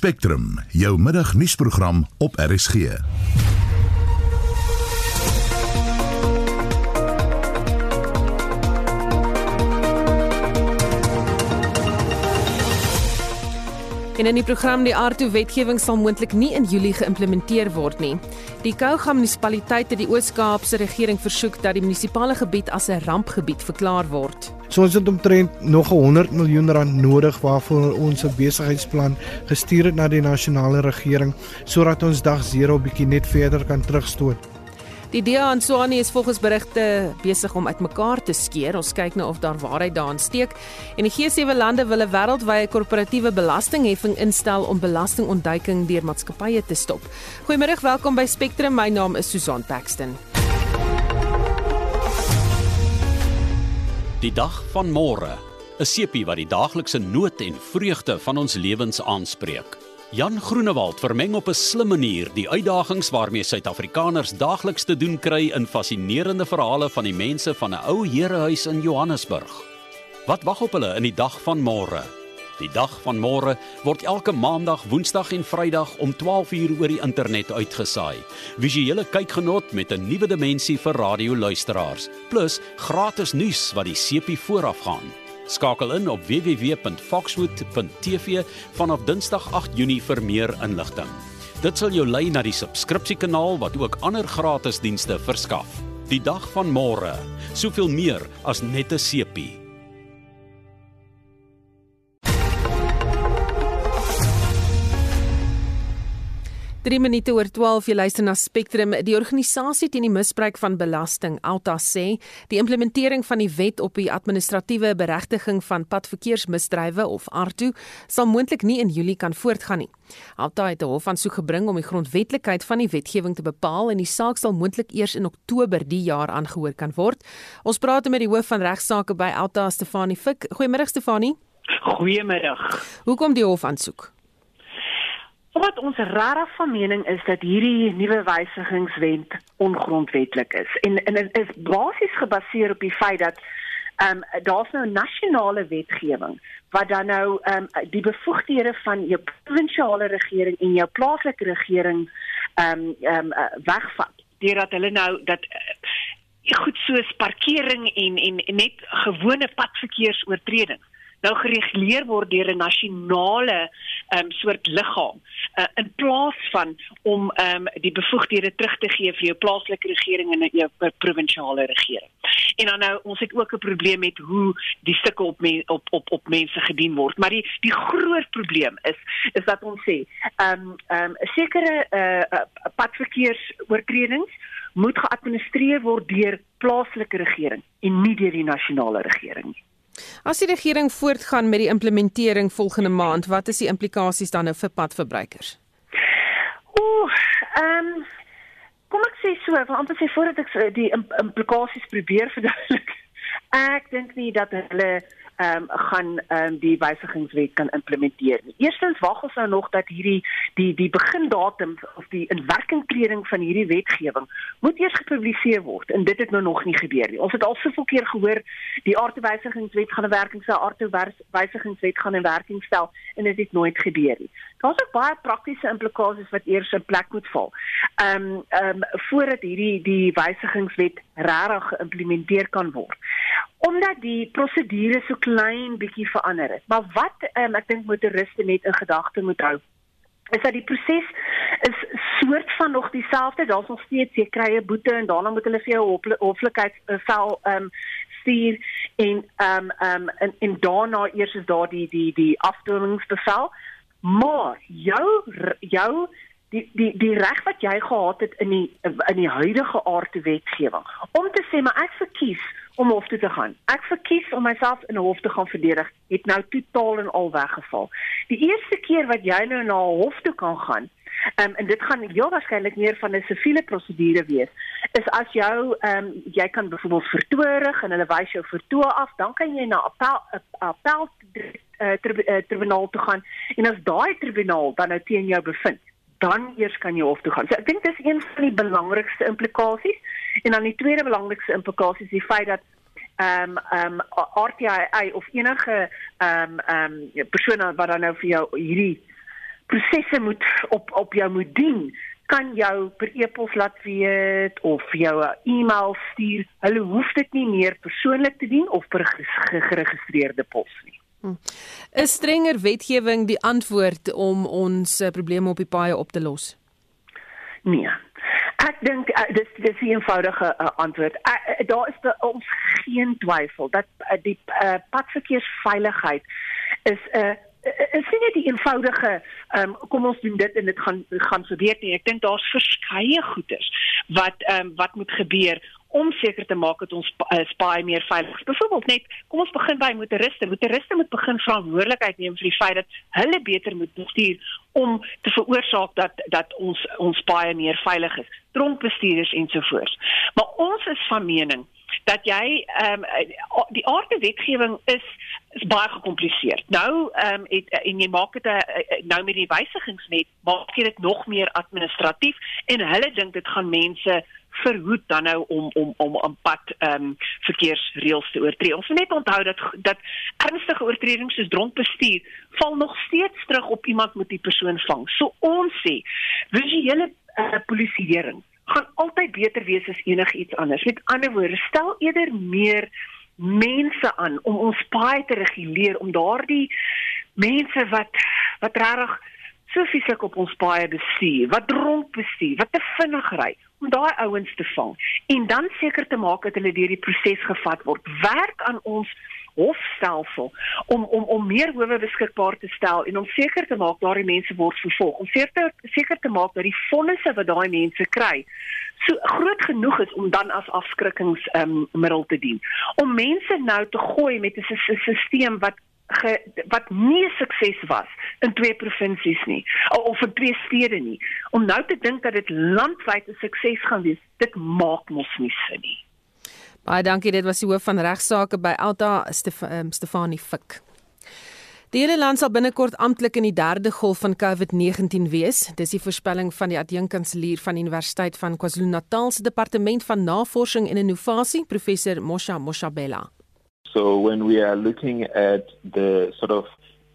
Spectrum, jou middagnuusprogram op RSG. In die program die aardtoe wetgewing sal moontlik nie in Julie geïmplementeer word nie. Die Kouga munisipaliteit het die Oos-Kaapse regering versoek dat die munisipale gebied as 'n rampgebied verklaar word. So ons het omtrent nog 100 miljoen rand nodig waarvoor ons 'n besigheidsplan gestuur het na die nasionale regering sodat ons dag 0 bietjie net verder kan terugstoot. Die DA in Swani is volgens berigte besig om uitmekaar te skeer. Ons kyk nou of daar waarheid daarin steek. En die G7 lande wil 'n wêreldwye korporatiewe belastingheffing instel om belastingontduiking deur maatskappye te stop. Goeiemôre, welkom by Spectrum. My naam is Susan Paxton. Die dag van môre, 'n sepie wat die daaglikse nood en vreugde van ons lewens aanspreek. Jan Groenewald vermeng op 'n slim manier die uitdagings waarmee Suid-Afrikaners daagliks te doen kry in fascinerende verhale van die mense van 'n ou herehuis in Johannesburg. Wat wag op hulle in die dag van môre? Die dag van môre word elke maandag, woensdag en vrydag om 12uur oor die internet uitgesaai. Visuele kykgenot met 'n nuwe dimensie vir radioluisteraars, plus gratis nuus wat die sepie voorafgaan. Skakel in op www.foxwood.tv vanaf Dinsdag 8 Junie vir meer inligting. Dit sal jou lei na die subskripsiekanaal wat ook ander gratis dienste verskaf. Die dag van môre, soveel meer as net 'n sepie. 3 minute oor 12 jy luister na Spectrum. Die organisasie teen die misbruik van belasting, Alta sê, die implementering van die wet op die administratiewe beregting van padverkeersmisdrywe of ARTU sal moontlik nie in Julie kan voortgaan nie. Alta het 'n hofaansoek gebring om die grondwetlikheid van die wetgewing te bepaal en die saak sal moontlik eers in Oktober die jaar aangehoor kan word. Ons praat met die hoof van regsaake by Alta, Stefanie Fik. Goeiemôre Stefanie. Goeiemôre. Hoekom die hofaansoek? Wat ons regtig van mening is dat hierdie nuwe wysigingswet ongrondwetlik is. En en dit is basies gebaseer op die feit dat ehm um, daar's nou nasionale wetgewing wat dan nou ehm um, die bevoegdhede van jou provinsiale regering en jou plaaslike regering ehm um, ehm um, uh, wegvat deurdat hulle nou dat uh, goed soos parkering en, en net gewone padverkeersoortredings nou gereguleer word deur 'n nasionale um, soort liggaam uh, in plaas van om um, die bevoegdhede terug te gee vir jou plaaslike regering en jou provinsiale regering. En dan nou ons het ook 'n probleem met hoe die stukke op me, op op op mense gedien word, maar die die groot probleem is is dat ons sê ehm um, ehm um, sekere uh, uh padverkeersoortredings moet geadministreer word deur plaaslike regering en nie deur die nasionale regering nie. As die regering voortgaan met die implementering volgende maand, wat is die implikasies dan nou vir padverbruikers? Ooh, ehm um, kom ek sê so, want amper sê voordat ek die implikasies probeer verduidelik. Ek dink nie dat hulle ehm um, gaan ehm um, die wysigingswet kan implementeer. Eerstens wag ons nou nog dat hierdie die die begindatum of die inwerkingtreding van hierdie wetgewing moet eers gepubliseer word en dit het nou nog nie gebeur nie. Ons het al soveel keer gehoor die aardwysigingswet gaan 'n werking stel, aardwysigingswet gaan 'n werking stel en dit het nooit gebeur nie. Daar's ook baie praktiese implikasies wat eers in plek moet val. Ehm um, ehm um, voordat hierdie die wysigingswet regtig geïmplementeer kan word omdat die prosedure so klein bietjie verander het. Maar wat um, ek dink motoriste net in gedagte moet hou is dat die proses is soort van nog dieselfde. Daar's nog steeds jy kry 'n boete en daarna moet hulle vir jou hoflikheidsbevel ehm um, stuur en ehm um, ehm um, en, en daarna eers is daar die die die afdwingingsbevel. Maar jou jou die die die reg wat jy gehad het in die in die huidige aardte wetgewing om te sê maar ek verkies om hof toe te gaan. Ek verkies om myself in hof te gaan verdedig, het nou totaal en al weggeval. Die eerste keer wat jy nou na hof toe kan gaan, um, en dit gaan heel waarskynlik meer van 'n siviele prosedure wees, is as jou ehm um, jy kan byvoorbeeld vertoorig en hulle wys jou vertoë af, dan kan jy na appel appel uh, tribunaal toe gaan en as daai tribunaal dan nou teen jou bevind dan eers kan jy hof toe gaan. So ek dink dis een van die belangrikste implikasies. En dan die tweede belangrikste implikasie is die feit dat ehm um, ehm um, RTI of enige ehm um, ehm um, persoon wat dan nou vir jou hierdie prosesse moet op op jou moet dien, kan jou per e-pos laat weet of jou 'n e-mail stuur. Hulle hoef dit nie meer persoonlik te doen of per geregistreerde pos nie. Hm. 'n Strenger wetgewing die antwoord om ons eh, probleme op die paaie op te los. Nee. Ek dink uh, dis dis 'n eenvoudige uh, antwoord. Uh, uh, daar is be, ons geen twyfel dat uh, die uh, padverkeersveiligheid is 'n uh, is nie net die eenvoudige um, kom ons doen dit en dit gaan gaan gebeur nie. Ek dink daar's verskeie goeders wat um, wat moet gebeur om seker te maak dat ons uh, spaai meer veilig is. Byvoorbeeld net kom ons begin by motoriste. Motoriste moet begin verantwoordelikheid neem vir die feit dat hulle beter moet bestuur om te veroorsaak dat dat ons ons spaai meer veilig is. Dronkbestuurders ensovoorts. Maar ons is van mening dat jy ehm um, die aardse wetgewing is is baie gekompliseer. Nou ehm um, het en jy maak dit nou met die wysigings net maak jy dit nog meer administratief en hulle dink dit gaan mense verhoed dan nou om om om aan pad ehm um, verkeersreëls te oortree. Ons moet net onthou dat dat ernstige oortredings soos dronkbestuur val nog steeds terug op iemand moet die persoon vang. So ons sê visuele uh, polisieering gaan altyd beter wees as enigiets anders. Met ander woorde, stel eerder meer mense aan om ons paai te reguleer om daardie mense wat wat regtig so fisiek op ons paai bestuur, wat dronk bestuur, wat te vinnig ry, om daai ouens te vang en dan seker te maak dat hulle deur die proses gevat word. Werk aan ons hofstelsel om om om meer howe beskikbaar te stel en om seker te maak daardie mense word vervolg. Om seker seker te maak dat die fondse wat daai mense kry so groot genoeg is om dan as afskrikkingsmiddel um, te dien. Om mense nou te gooi met 'n stelsel wat ge, wat nie sukses was in twee provinsies nie of in twee stede nie. Om nou te dink dat dit landwyd 'n sukses gaan wees, dit maak mos nie sin nie. Baie dankie, dit was die hoof van regsaake by Alta Stef um, Stefanie Fik. Die hele land sal binnekort amptelik in die derde golf van COVID-19 wees. Dis die voorspelling van die adjunkkanselier van die Universiteit van KwaZulu-Natal se departement van navorsing en innovasie, professor Mosha Moshabela. So when we are looking at the sort of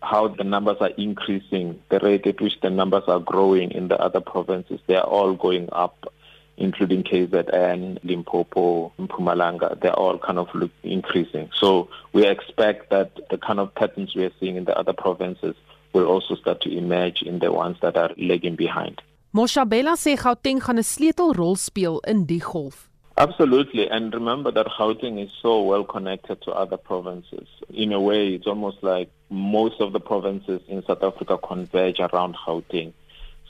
how the numbers are increasing, the rate at which the numbers are growing in the other provinces, they are all going up including KZN, Limpopo, Mpumalanga, they're all kind of increasing. So we expect that the kind of patterns we are seeing in the other provinces will also start to emerge in the ones that are lagging behind. Moshabela sê Gauteng gaan 'n sleutelrol speel in die golf. Absolutely, and remember that Gauteng is so well connected to other provinces. In a way, it's almost like most of the provinces in South Africa converge around Gauteng.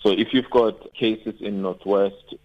So if you've got cases in Northwest,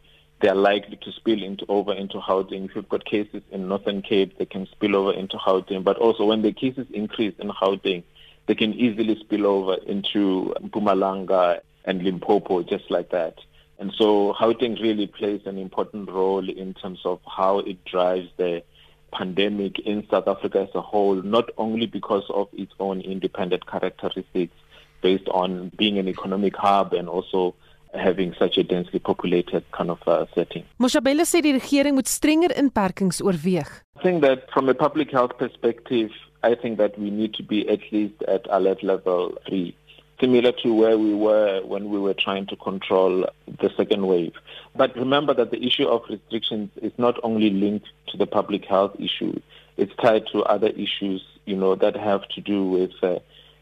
they are likely to spill into over into Gauteng. If you've got cases in Northern Cape, they can spill over into Gauteng. But also when the cases increase in Gauteng, they can easily spill over into Mpumalanga and Limpopo, just like that. And so Gauteng really plays an important role in terms of how it drives the pandemic in South Africa as a whole, not only because of its own independent characteristics based on being an economic hub and also having such a densely populated kind of uh, setting. Moshabela sê die regering moet strenger inperkings oorweeg. I think that from a public health perspective, I think that we need to be at least at alert level 3 similar to where we were when we were trying to control the second wave. But remember that the issue of restrictions is not only linked to the public health issue, it's tied to other issues, you know, that have to do with uh,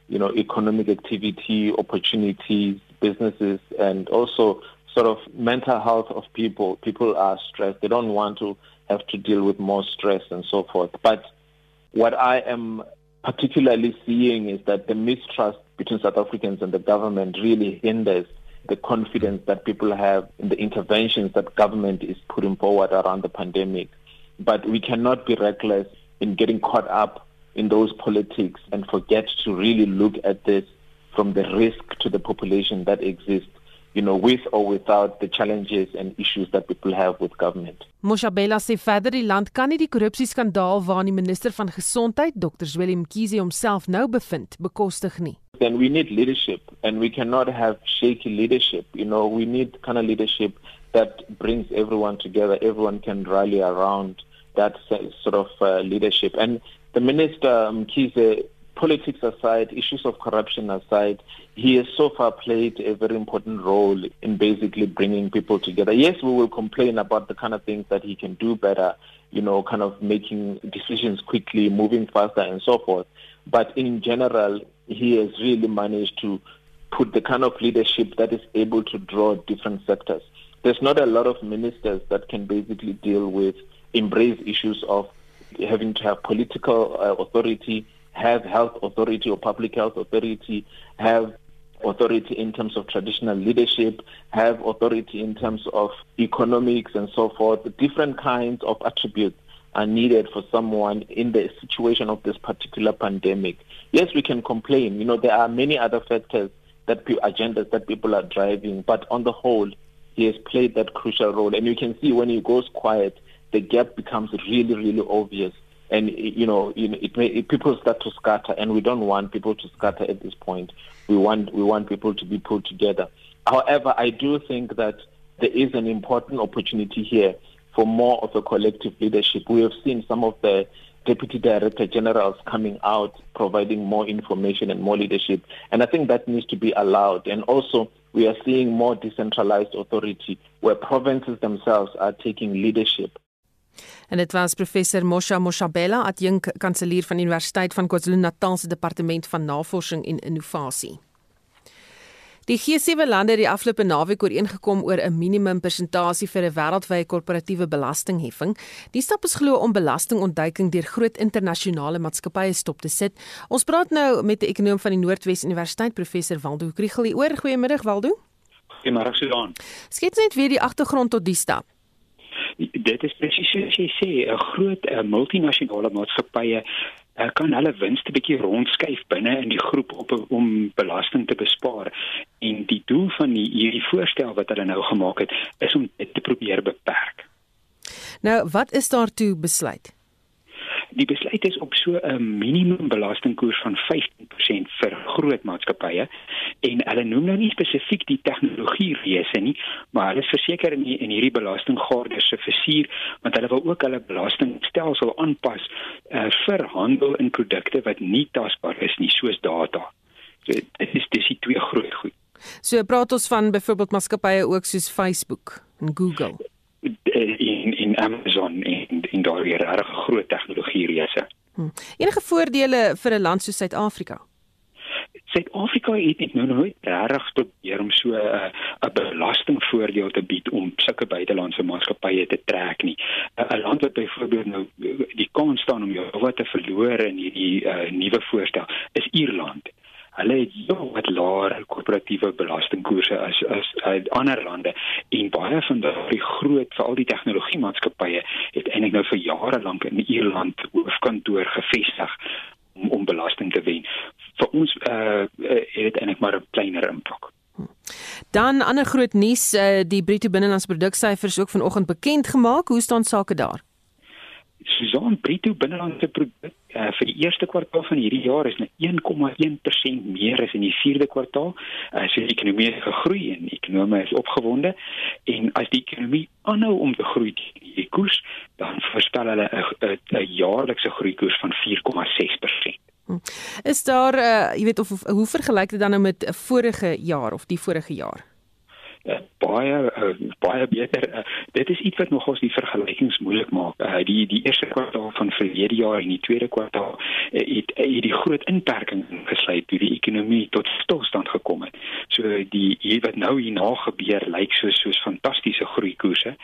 you know, economic activity, opportunities, businesses, and also sort of mental health of people. People are stressed. They don't want to have to deal with more stress and so forth. But what I am particularly seeing is that the mistrust between South Africans and the government really hinders the confidence that people have in the interventions that government is putting forward around the pandemic. But we cannot be reckless in getting caught up in those politics and forget to really look at this from the risk to the population that exists you know with or without the challenges and issues that people have with government. Moshabela sê verder die land kan nie die korrupsieskandaal waarin die minister van gesondheid Dr. Zweli Mkhize homself nou bevind bekostig nie. Then we need leadership and we cannot have shaky leadership. You know, we need kind of leadership that brings everyone together. Everyone can rally around that sort of uh, leadership and the minister Mkhize politics aside, issues of corruption aside, he has so far played a very important role in basically bringing people together. Yes, we will complain about the kind of things that he can do better, you know, kind of making decisions quickly, moving faster, and so forth. But in general, he has really managed to put the kind of leadership that is able to draw different sectors. There's not a lot of ministers that can basically deal with, embrace issues of having to have political uh, authority, have health authority or public health authority, have authority in terms of traditional leadership, have authority in terms of economics and so forth. Different kinds of attributes are needed for someone in the situation of this particular pandemic. Yes, we can complain. You know, there are many other factors that agendas that people are driving, but on the whole, he has played that crucial role. And you can see when he goes quiet, the gap becomes really, really obvious. And you know, it may, it, people start to scatter, and we don't want people to scatter at this point. We want we want people to be pulled together. However, I do think that there is an important opportunity here for more of a collective leadership. We have seen some of the deputy director generals coming out providing more information and more leadership and i think that needs to be allowed and also we are seeing more decentralized authority where provinces themselves are taking leadership En dit was professor Mosha Moshabela, adjunk kanselier van Universiteit van KwaZulu-Natal se departement van navorsing en innovasie. Die G7 lande het die afgelope naweek ooreengekom oor 'n minimum persentasie vir 'n wêreldwye korporatiewe belastingheffing. Die stap is glo om belastingontduiking deur groot internasionale maatskappye stop te sit. Ons praat nou met 'n ekonom van die Noordwes Universiteit, professor Waldo Kriegel. Oor goeiemiddag Waldo. Goeiemôre Susan. Skets net weer die agtergrond tot die stap. Dit is presies soos jy sê, 'n groot multinasjonale maatskappye kan hulle wins 'n bietjie rondskuif binne in die groep op om belasting te bespaar. En die doel van die, hierdie voorstel wat hulle nou gemaak het, is om dit te probeer beperk. Nou, wat is daartoe besluit? Die besluit is op so 'n minimum belastingkoers van 15% vir groot maatskappye en hulle noem nou nie spesifiek die tegnologie reëse nie, maar hulle verseker in die, in hierdie belastinggarde se versuur want hulle wil ook hulle belastingstelsel aanpas uh, vir handel in produkte wat nie tasbaar is nie soos data. So dit is dis die twee groot goed. So praat ons van byvoorbeeld maatskappye ook soos Facebook en Google in in Amazon en in daardie regtig groot tegnologie reëse. Hm. Enige voordele vir 'n land soos Suid-Afrika? Suid-Afrika het net nou nooit regtig probeer om so 'n uh, belastingvoordeel te bied om sulke buitelandse maatskappye te trek nie. 'n Land wat byvoorbeeld nou die kans staan om jou wat te verloor in hierdie uh, nuwe voorstel is Ierland hulle het jou wat laer korporatiewe belastingkoerse as as uit ander lande en baie van die groot veral die tegnologie maatskappye het eintlik nou vir jare lank in Ierland hoofkantoor gevestig om om belasting te wen. Vir ons uh het dit eintlik maar 'n kleiner impak. Dan ander groot nuus, uh, die bruto binnelandse produksyfers ook vanoggend bekend gemaak. Hoe staan sake daar? Susan Bruto binnelandse produk uh, vir die eerste kwartaal van hierdie jaar is net 1,1% meer as in die vierde kwartaal. Uh, so die ekonomie het gegroei en ekonomie is opgewonde en as die ekonomie aanhou om te groei die koers dan voorspel hulle 'n jaarlikse groeikoers van 4,6%. Hm. Is daar uh, jy weet of, of hoe vergelyk dit dan nou met 'n vorige jaar of die vorige jaar? Uh, baie uh, baie beter. Uh, dit is iets wat nogals die vergelykings moeilik maak. Uh, die die eerste kwartaal van verlede jaar en die tweede kwartaal uh, het, het die groot inperking gesluit toe die ekonomie tot stilstand gekom het. So die hier wat nou hierna gebeur lyk soos soos fantastiese groeikoerse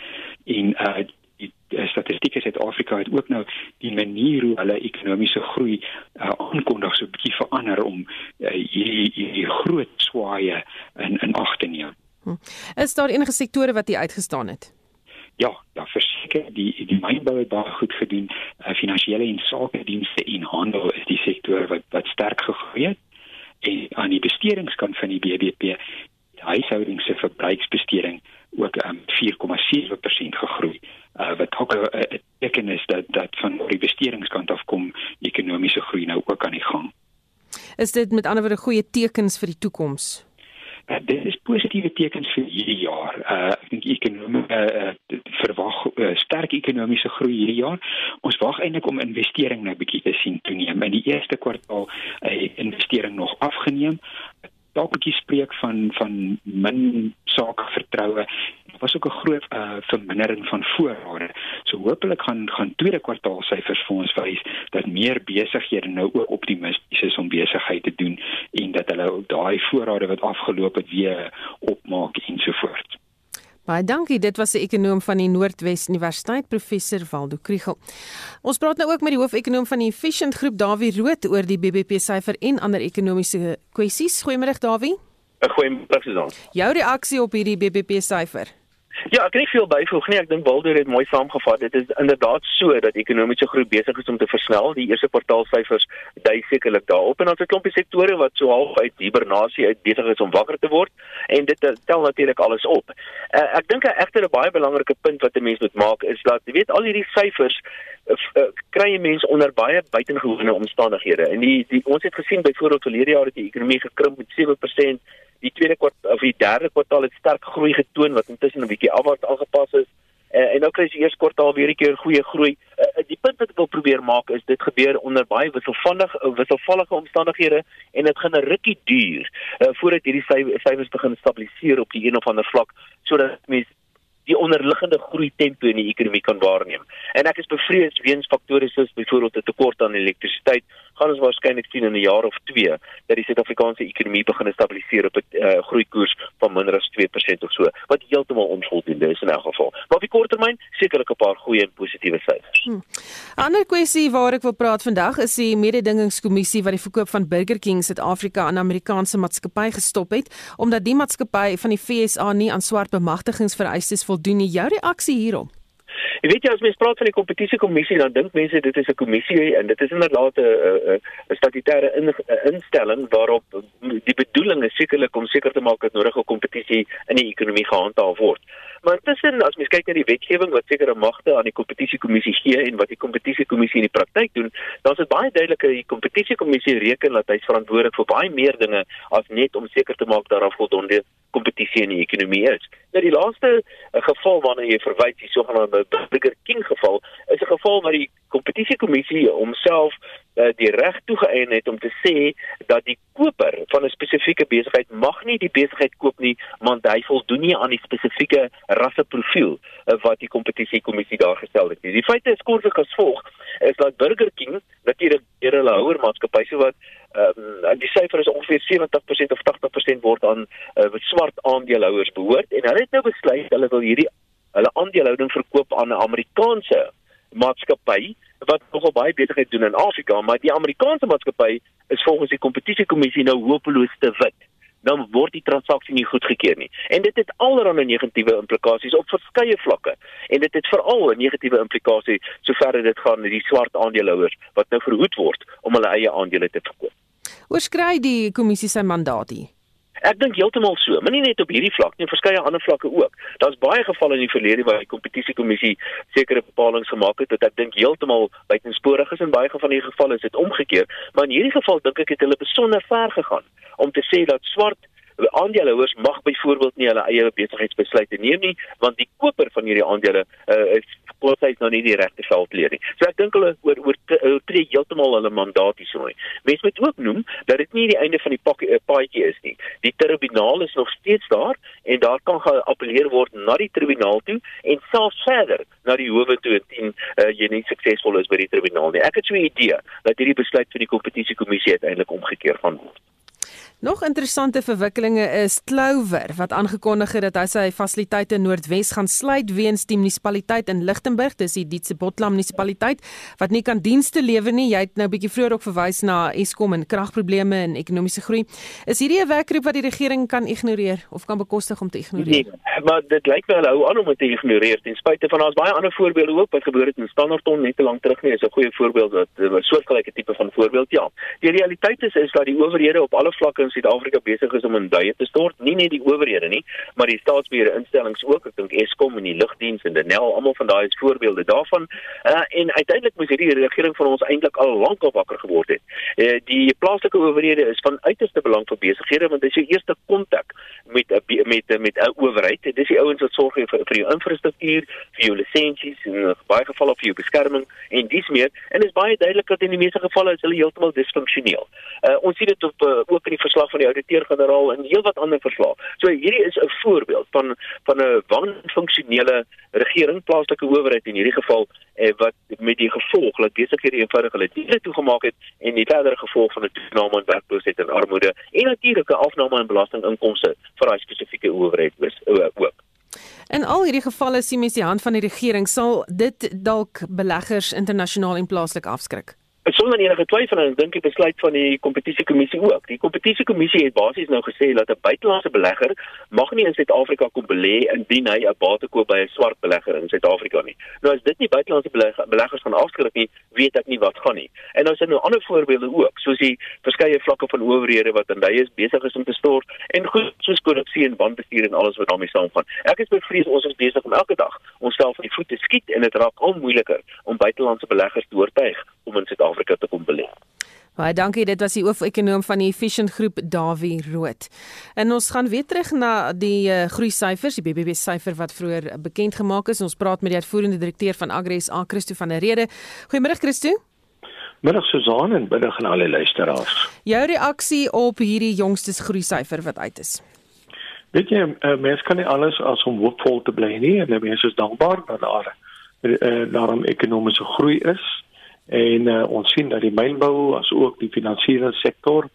en uh, die statistieke Suid-Afrika het ook nou die manier hoe hulle ekonomiese groei uh, aankondig so 'n bietjie verander om uh, hierdie hierdie groot swaaye in in ag te neem. Hm. Is daar enige sektore wat hier uitgestaan het? Ja, ja, verseker die die mynbou het baie goed gedoen. Uh, Finansiële en sakedienste en handel is die sektor wat wat sterk gegroei het. En aan die bestedingskant van die BBP, huishoudings se verbruiksbesteding ook um, 4,7% gegroei. Uh, wat ook 'n teken is dat dat van die bestedingskant af kom ekonomiese groei nou ook aan die gang. Is dit met ander woorde goeie tekens vir die toekoms? Uh, dit is positiewe tekens vir hierdie jaar. Uh ek dink ekonomie uh, verwag uh, sterk ekonomiese groei hierdie jaar. Ons wag eintlik om investering nou bietjie te sien toeneem. In die eerste kwartaal uh, investering nog afgeneem dalk 'n bietjie spreek van van min sake vertroue. Was ook 'n groot uh, vermindering van voorrade. So hopelik gaan gaan tweede kwartaal syfers vir ons wys dat meer besighede nou ook optimisties is om besigheid te doen en dat hulle daai voorrade wat afgeloop het weer opmaak ensovoorts. Baie dankie. Dit was 'n ekonom van die Noordwes Universiteit, professor Waldo Kriel. Ons praat nou ook met die hoofekonoom van die Efficient Groep, Dawie Rood, oor die BBP syfer en ander ekonomiese kwessies. Goeiemôre, Dawie. Goeiemôre, Susan. Jou reaksie op hierdie BBP syfer? Ja, ek kan nie veel byvoeg nie. Ek dink Waldo het mooi saamgevat. Dit is inderdaad so dat ekonomiese groei besig is om te versnel. Die eerste kwartaalsyfers dui sekerlik daarop en ons het 'n klompie sektore wat so half uit hibernasie uit besig is om wakker te word en dit tel natuurlik alles op. Uh, ek dink egter 'n baie belangrike punt wat 'n mens moet maak is dat jy weet al hierdie syfers uh, kry mense onder baie buitengewone omstandighede. En die, die ons het gesien byvoorbeeld verlede jaar het die ekonomie gekrimp met 7% die tweede kwartaal of die derde kwartaal het sterk groei getoon wat intussen 'n bietjie afwaarts aangepas is. Uh, en nou kry jy eers kwartaal weer 'n keer goeie groei. Uh, die punt wat ek wil probeer maak is dit gebeur onder baie wisselvallige wisselvallige omstandighede en dit gaan 'n rukkie duur uh, voordat hierdie syfers begin stabiliseer op die een of ander vlak sodat mense die onderliggende groei tempo in die ekonomie kan waarneem. En ek is bevrees weens faktore soos byvoorbeeld 'n tekort aan elektrisiteit, gaan ons waarskynlik sien in 'n jaar of 2 dat die Suid-Afrikaanse ekonomie begin stabiliseer op 'n uh, groeikoers van minder as 2% of so, wat heeltemal onvoldoende is in elk geval. Maar op die kort termyn sekerlik 'n paar goeie en positiewe syfers. Hm. Ander kwessie waar ek wil praat vandag is die mededingingskommissie wat die verkoop van Burger King Suid-Afrika aan Amerikaanse maatskappy gestop het omdat die maatskappy van die FSA nie aan swart bemagtigingsvereistes voldoen nie. Jou reaksie hierop? Jy weet jy as mens praat van die kompetisiekommissie dan dink mense dit is 'n kommissie en dit is inderdaad 'n 'n statutêre in, instelling waarop die bedoeling is sekerlik om seker te maak dat nodige kompetisie in die ekonomie gehandhaaf word. Maar intussen as mens kyk na die wetgewing wat sekere magte aan die kompetisiekommissie gee en wat die kompetisiekommissie in die praktyk doen, dan is dit baie duidelik dat die kompetisiekommissie reken dat hy verantwoordelik vir baie meer dinge as net om seker te maak dat daar voldoende kompetisie in die ekonomie is. Nou die laaste uh, geval waarna jy verwys, die sogenaamde Burger King geval, is 'n geval waar die kompetisiekommissie homself uh, die reg toegeëien het om te sê dat die koper van 'n spesifieke besigheid mag nie die besigheid koop nie want hy voldoen nie aan die spesifieke rasseprofiel uh, wat die kompetisiekommissie daar gestel het nie. Die feite is kortliks as volg: is dat Burger King natuurlik deur hulle houer maatskappy so wat um, die syfer is ongeveer 70% of 80% word aan uh, swart aandeelhouers behoort en hulle het nou besluit hulle wil hierdie hulle aandelehouding verkoop aan 'n Amerikaanse maatskappy wat nogal baie besigheid doen in Afrika, maar die Amerikaanse maatskappy is volgens die kompetisiekommissie nou hopeloos te wit. Dan word die transaksie nie goedgekeur nie. En dit het allerlei negatiewe implikasies op verskeie vlakke. En dit het veral 'n negatiewe implikasie sover dit gaan met die swart aandeelhouers wat nou verhoed word om hulle eie aandele te verkoop. Oorskry die kommissie sy mandaat hier? Ek dink heeltemal so, maar nie net op hierdie vlak nie, verskeie ander vlakke ook. Daar's baie gevalle in die verlede waar die kompetisiekommissie sekere bepalinge gemaak het wat ek dink heeltemal buitensporig is en baie van die gevalle is dit omgekeer, maar in hierdie geval dink ek het hulle besonder ver gegaan om te sê dat swart aandeelhouers mag byvoorbeeld nie hulle eie besigheidsbesluite neem nie want die koper van hierdie aandele uh, is koophuis nou nie die regte veld leer nie. So ek dink hulle oor oor tree heeltemal hulle mandaat hierso. Mens moet ook noem dat dit nie die einde van die pakkie uh, paadjie is nie. Die tribunaal is nog steeds daar en daar kan geappeleer word na die tribunaal toe en selfs verder na die howe toe indien uh, jy nie suksesvol is by die tribunaal nie. Ek het so 'n idee dat hierdie besluit van die kompetisiekommissie uiteindelik omgekeer gaan word. Nog interessante verwikkelinge is Clover wat aangekondig het dat hy sy fasiliteite in Noordwes gaan sluit weens die munisipaliteit in Lichtenburg, dis die Dietse Botlam munisipaliteit wat nie kan dienste lewer nie. Jy het nou 'n bietjie vroeër ook verwys na Eskom en kragprobleme en ekonomiese groei. Is hierdie 'n werkgroep wat die regering kan ignoreer of kan bekostig om te ignoreer? Nee, maar dit lyk hulle hou aan om dit te ignoreer ten spyte van daar's baie ander voorbeelde ook wat gebeur het in Standerton net te lank terug nie. Is 'n goeie voorbeeld wat 'n soortgelyke tipe van voorbeeld ja. Die realiteit is is dat die owerhede op alle vlakke Suid-Afrika besig is om in duie te stort, nie net die owerhede nie, maar die staatsbeheerde instellings ook. Ek dink Eskom en die lugdiens en Denel, almal van daai is voorbeelde daarvan. Uh, en uiteindelik moet hierdie regering van ons eintlik al lank op wakker geword het. Uh, die plaaslike owerhede is van uiterste belang vir besighede want dit is jou eerste kontak met met met 'n owerheid. Dit is die ouens wat sorg vir vir jou infrastruktuur, vir jou lisensies en baie gevalle vir jou beskerming en dis meer. En dit is baie duidelik dat in die meeste gevalle is hulle heeltemal disfunksioneel. Uh, ons sien dit op uh, ook in die verslag van die ouditeur-generaal en heelwat ander verslae. So hierdie is 'n voorbeeld van van 'n wanfunksionele regering, plaaslike owerheid in hierdie geval eh, wat met die gevolg dat besighede eenvoudig hulle diere toegemaak het en die verdere gevolg van 'n toename in werkloosheid en armoede en natuurlik 'n afname in belastinginkomste vir daai spesifieke owerheid is ook. In al hierdie gevalle sien mens die hand van die regering sal dit dalk beleggers internasionaal en plaaslik afskrik sonder enige twyfel en ek dink die besluit van die kompetisiekommissie ook. Die kompetisiekommissie het basies nou gesê dat 'n buitelandse belegger mag nie in Suid-Afrika kom belê indien hy 'n bate koop by 'n swart belegger in Suid-Afrika nie. Nou as dit nie buitelandse beleggers gaan afskrik nie, weet ek nie wat gaan nie. En nou is daar nou ander voorbeelde ook, soos die verskeie vlakke van owerhede wat in hulle is besig is om te stort en goed soos korrupsie en wanbestuur en alles wat daarmee saamgaan. Ek is bevrees ons is besig om elke dag onsself van die voete skiet en dit raak al moeiliker om buitelandse beleggers te oortuig om in Suid-Afrika Suid-Afrika te kom belê. Baie dankie, dit was die hoofekonoom van die Efficient Groep, Dawie Rood. En ons gaan weer terug na die uh, groei syfers, die BBB syfer wat vroeër bekend gemaak is. Ons praat met die uitvoerende direkteur van Agres, A Christo van der Rede. Goeiemôre Christo. Middag Susan en middag aan alle luisteraars. Jou reaksie op hierdie jongste groei syfer wat uit is. Weet jy, uh, mense kan nie alles as om hoopvol te bly nie en mense is dankbaar dat daar uh, daarom ekonomiese groei is en uh, ons sien dat die mynbou as ook die finansiële sektor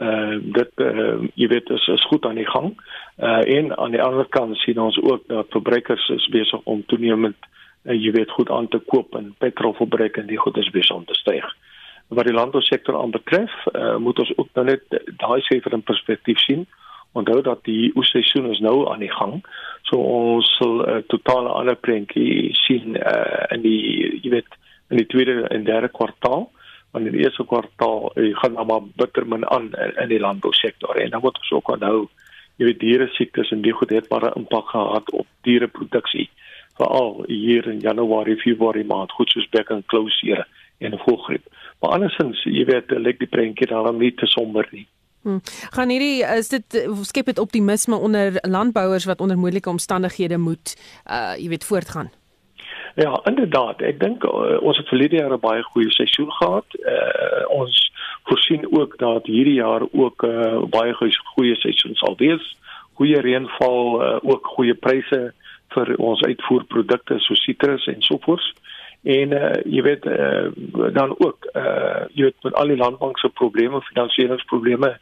uh dit uh, jy weet is, is goed aan die gang. Uh en aan die ander kant sien ons ook dat verbruikers is besig om toenemend uh, jy weet goed aan te koop en petrolverbruik en die goed is te styg. Wat die landbousektor aanbetref, uh moet ons ook nou net daai syfer in perspektief sien. Onthou dat die oesseisoen is nou aan die gang. So ons sal uh, totale ander prentjie sien uh in die jy weet in die tweede en derde kwartaal want in die eerste kwartaal jy gaan nou maar bitter min aan in, in die landbousektor en dan moet ons ook onthou jy weet diere siektes en die goed het maar 'n impak gehad op diereproduksie veral hier in Januarie, Februarie maand goed soos bek en klousere en voelgriep maar andersins jy weet lyk die prentjie dan nie te somber nie Hmm. Gaan hierdie is dit skep dit optimisme onder landbouers wat onder moeilike omstandighede moet uh jy weet voortgaan. Ja, inderdaad. Ek dink uh, ons het verlede jaar 'n baie goeie seisoen gehad. Uh, ons voorsien ook dat hierdie jaar ook 'n uh, baie goeie seisoen sal wees. Goeie reënval, uh, ook goeie pryse vir ons uitvoerprodukte so sitrus en sovoorts. En uh, jy weet uh, dan ook uh, jy weet met al die landbank se probleme, finansieringsprobleme,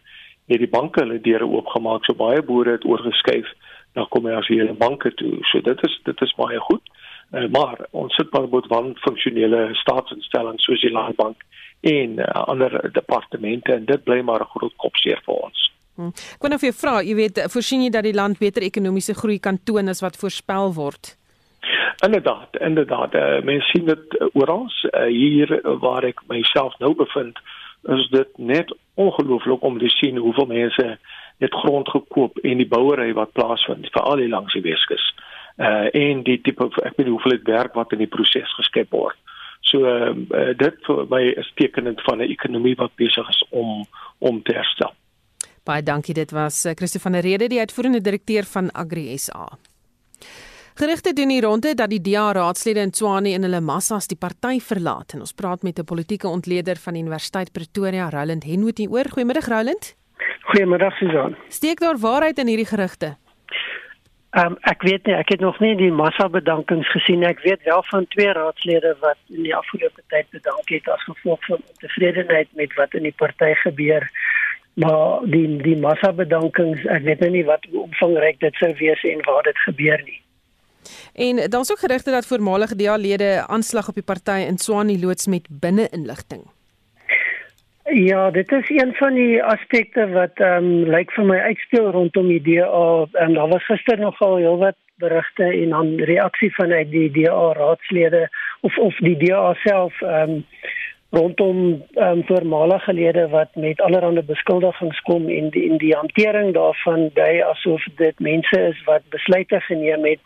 het die banke hulle deure oopgemaak. So baie boere het oorgeskuif na kommersiële banke toe. So dit is dit is baie goed. Uh, maar ons sit maar met van funksionele staatsinstellings soos die landbank en uh, ander departemente en dit bly maar 'n groot kopseer vir ons. Hm. Ek wou nou vir jou vra, jy weet, voorsien jy dat die land beter ekonomiese groei kan toon as wat voorspel word? Inderdaad, inderdaad. Uh, mens sien dit uh, oral uh, hier waar ek myself nou bevind, is dit net ongelooflik om te sien hoeveel mense net grond gekoop en die bouery wat plaasvind, veral hier langs die Weskus uh en die tipe ek weet hoeveel dit werk wat in die proses geskep word. So uh, dit vir my is tekenend van 'n ekonomie wat besig is om om te herstel. Baie dankie dit was uh, Christo van der Rede die uitvoerende direkteur van Agri SA. Gerigte doen die ronde dat die DA raadslede in Tshwane in hulle massas die party verlaat en ons praat met 'n politieke ontleder van die Universiteit Pretoria, Roland Henwood hier oor. Goeiemiddag Roland. Goeiemiddag Susan. Steek daar waarheid in hierdie gerigte? Ehm um, ek weet nie, ek het nog nie die massa bedankings gesien. Ek weet wel van twee raadslede wat in die afgelope tyd bedank het as gevolg van ontevredenheid met wat in die party gebeur. Maar die die massa bedankings, ek weet nou nie wat omvangryk dit sou wees en waar dit gebeur nie. En daar's ook gerugte dat voormalige DA-lede aanslag op die party in Swani loods met binne-inligting. Ja, dit is een van die aspekte wat ehm um, lyk vir my uitspeel rondom die DA en daar was gister nogal heelwat berigte en dan reaksie vanuit die DA raadslede of of die DA self ehm um, rondom ehm um, voormalige lede wat met allerlei beskuldigings kom en die in die hantering daarvan dui asof dit mense is wat besluite geneem het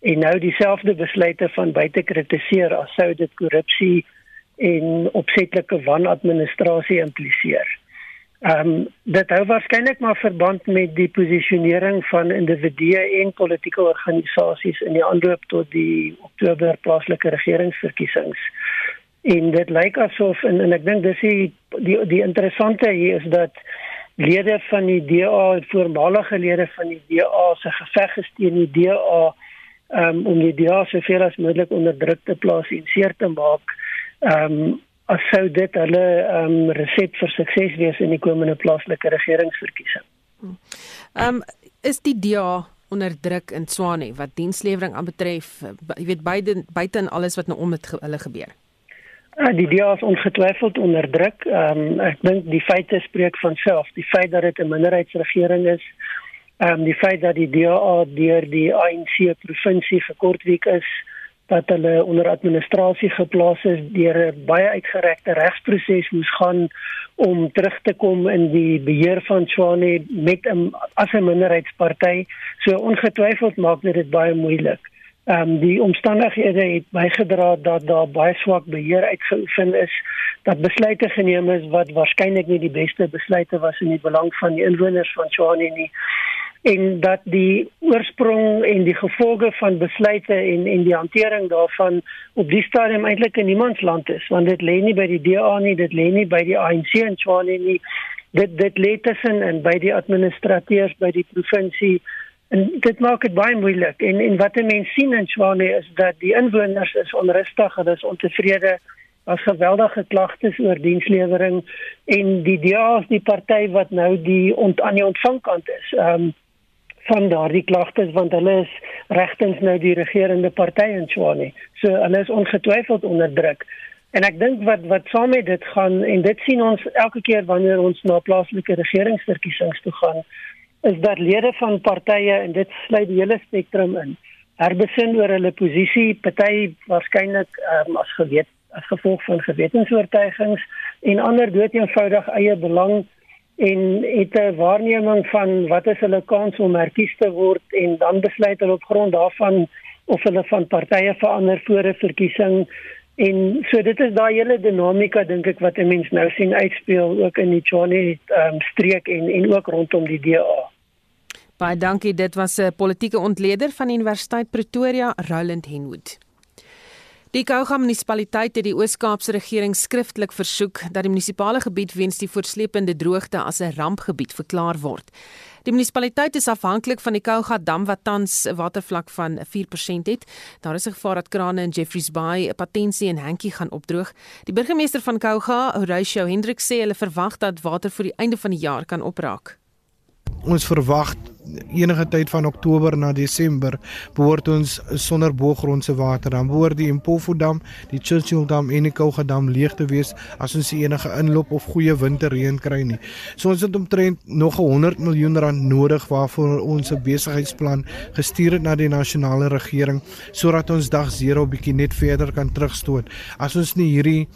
en nou dieselfde besluite van buite kritiseer as sou dit korrupsie en opsetlike wanadministrasie impliseer. Ehm um, dit hou waarskynlik maar verband met die posisionering van individue en politieke organisasies in die aanloop tot die Oktober plaaslike regeringsverkiesings. En dit lyk asof en, en ek dink dis die, die die interessante hier is dat lede van die DA, voormalige lede van die DA se geveg gesteen die DA um, om die DA soveel as moontlik onder druk te plaas en seer te maak. Ehm um, as sou dit hulle ehm um, resep vir sukses wees in die komende plaaslike regeringsverkiesing. Ehm um, is die DA onder druk in Swane wat dienslewering aanbetref, jy weet beide buite en alles wat nou om met hulle gebeur. Ja, die DA is ongetwyfeld onder druk. Ehm um, ek dink die feite spreek van self. Die feit dat dit 'n minderheidsregering is, ehm um, die feit dat die DA deur die ANC provinsie vir kort week is, dat hulle onder administrasie geplaas is deur 'n baie uitgerekte regsproses moes gaan om terug te kom in die beheer van Swane met 'n as 'n minderheidsparty. So ongetwyfeld maak dit dit baie moeilik. Ehm um, die omstandighede het bygedra dat daar baie swak beheer uitgeoefen is, dat besluite geneem is wat waarskynlik nie die beste besluite was in die belang van die inwoners van Swane nie en dat die oorsprong en die gevolge van besluite en en die hantering daarvan op die stadium eintlik in niemand se land is want dit lê nie by die DA nie dit lê nie by die ANC en Tshwane nie. Dit dit lê tussen en by die administrateurs by die provinsie. En dit maak dit baie moeilik. En en wat mense sien in Tshwane is dat die inwoners is onrustig hulle is ontevrede as geweldige klagtes oor dienslewering en die DA is die party wat nou die ont, aan die ontvangkant is. Ehm um, van daardie klagtes want hulle is regtens nou die regerende party in Tshwane. So hulle is ongetwyfeld onder druk. En ek dink wat wat saam met dit gaan en dit sien ons elke keer wanneer ons na plaaslike regeringsverkiesings toe gaan is dat lede van partye en dit sluit die hele spektrum in herbesin oor hulle posisie, party waarskynlik um, as gewet as gevolg van gewetensoortuigings en ander dood eenvoudig eie belang en het 'n waarneming van wat is hulle kans om herkies te word en dan besluit hulle op grond daarvan of hulle van partye verander voor 'n verkiesing en so dit is daai hele dinamika dink ek wat 'n mens nou sien uitspeel ook in die Tshwane um, streek en en ook rondom die DA. Baie dankie dit was 'n politieke ontleder van Universiteit Pretoria Roland Henwood. Die Gouga munisipaliteit het die Oos-Kaapse regering skriftelik versoek dat die munisipale gebied weens die voortsleepende droogte as 'n rampgebied verklaar word. Die munisipaliteit is afhanklik van die Gouga dam wat tans 'n watervlak van 4% het. Daar is 'n gevaar dat krane in Jeffreys Bay, Patensie en Hankie gaan opdroog. Die burgemeester van Gouga, Horatio Hendrik, sê hulle verwag dat water voor die einde van die jaar kan opraak. Ons verwag enige tyd van Oktober na Desember behoort ons sonder boogrondse water dan behoort die Impofu dam, die Churchill dam en die Kouga dam leeg te wees as ons enige inloop of goeie winterreën kry nie. So ons het omtrent nog 100 miljoen rand nodig waarvoor ons 'n besigheidsplan gestuur het na die nasionale regering sodat ons dag 0 bietjie net verder kan terugstoot. As ons nie hierdie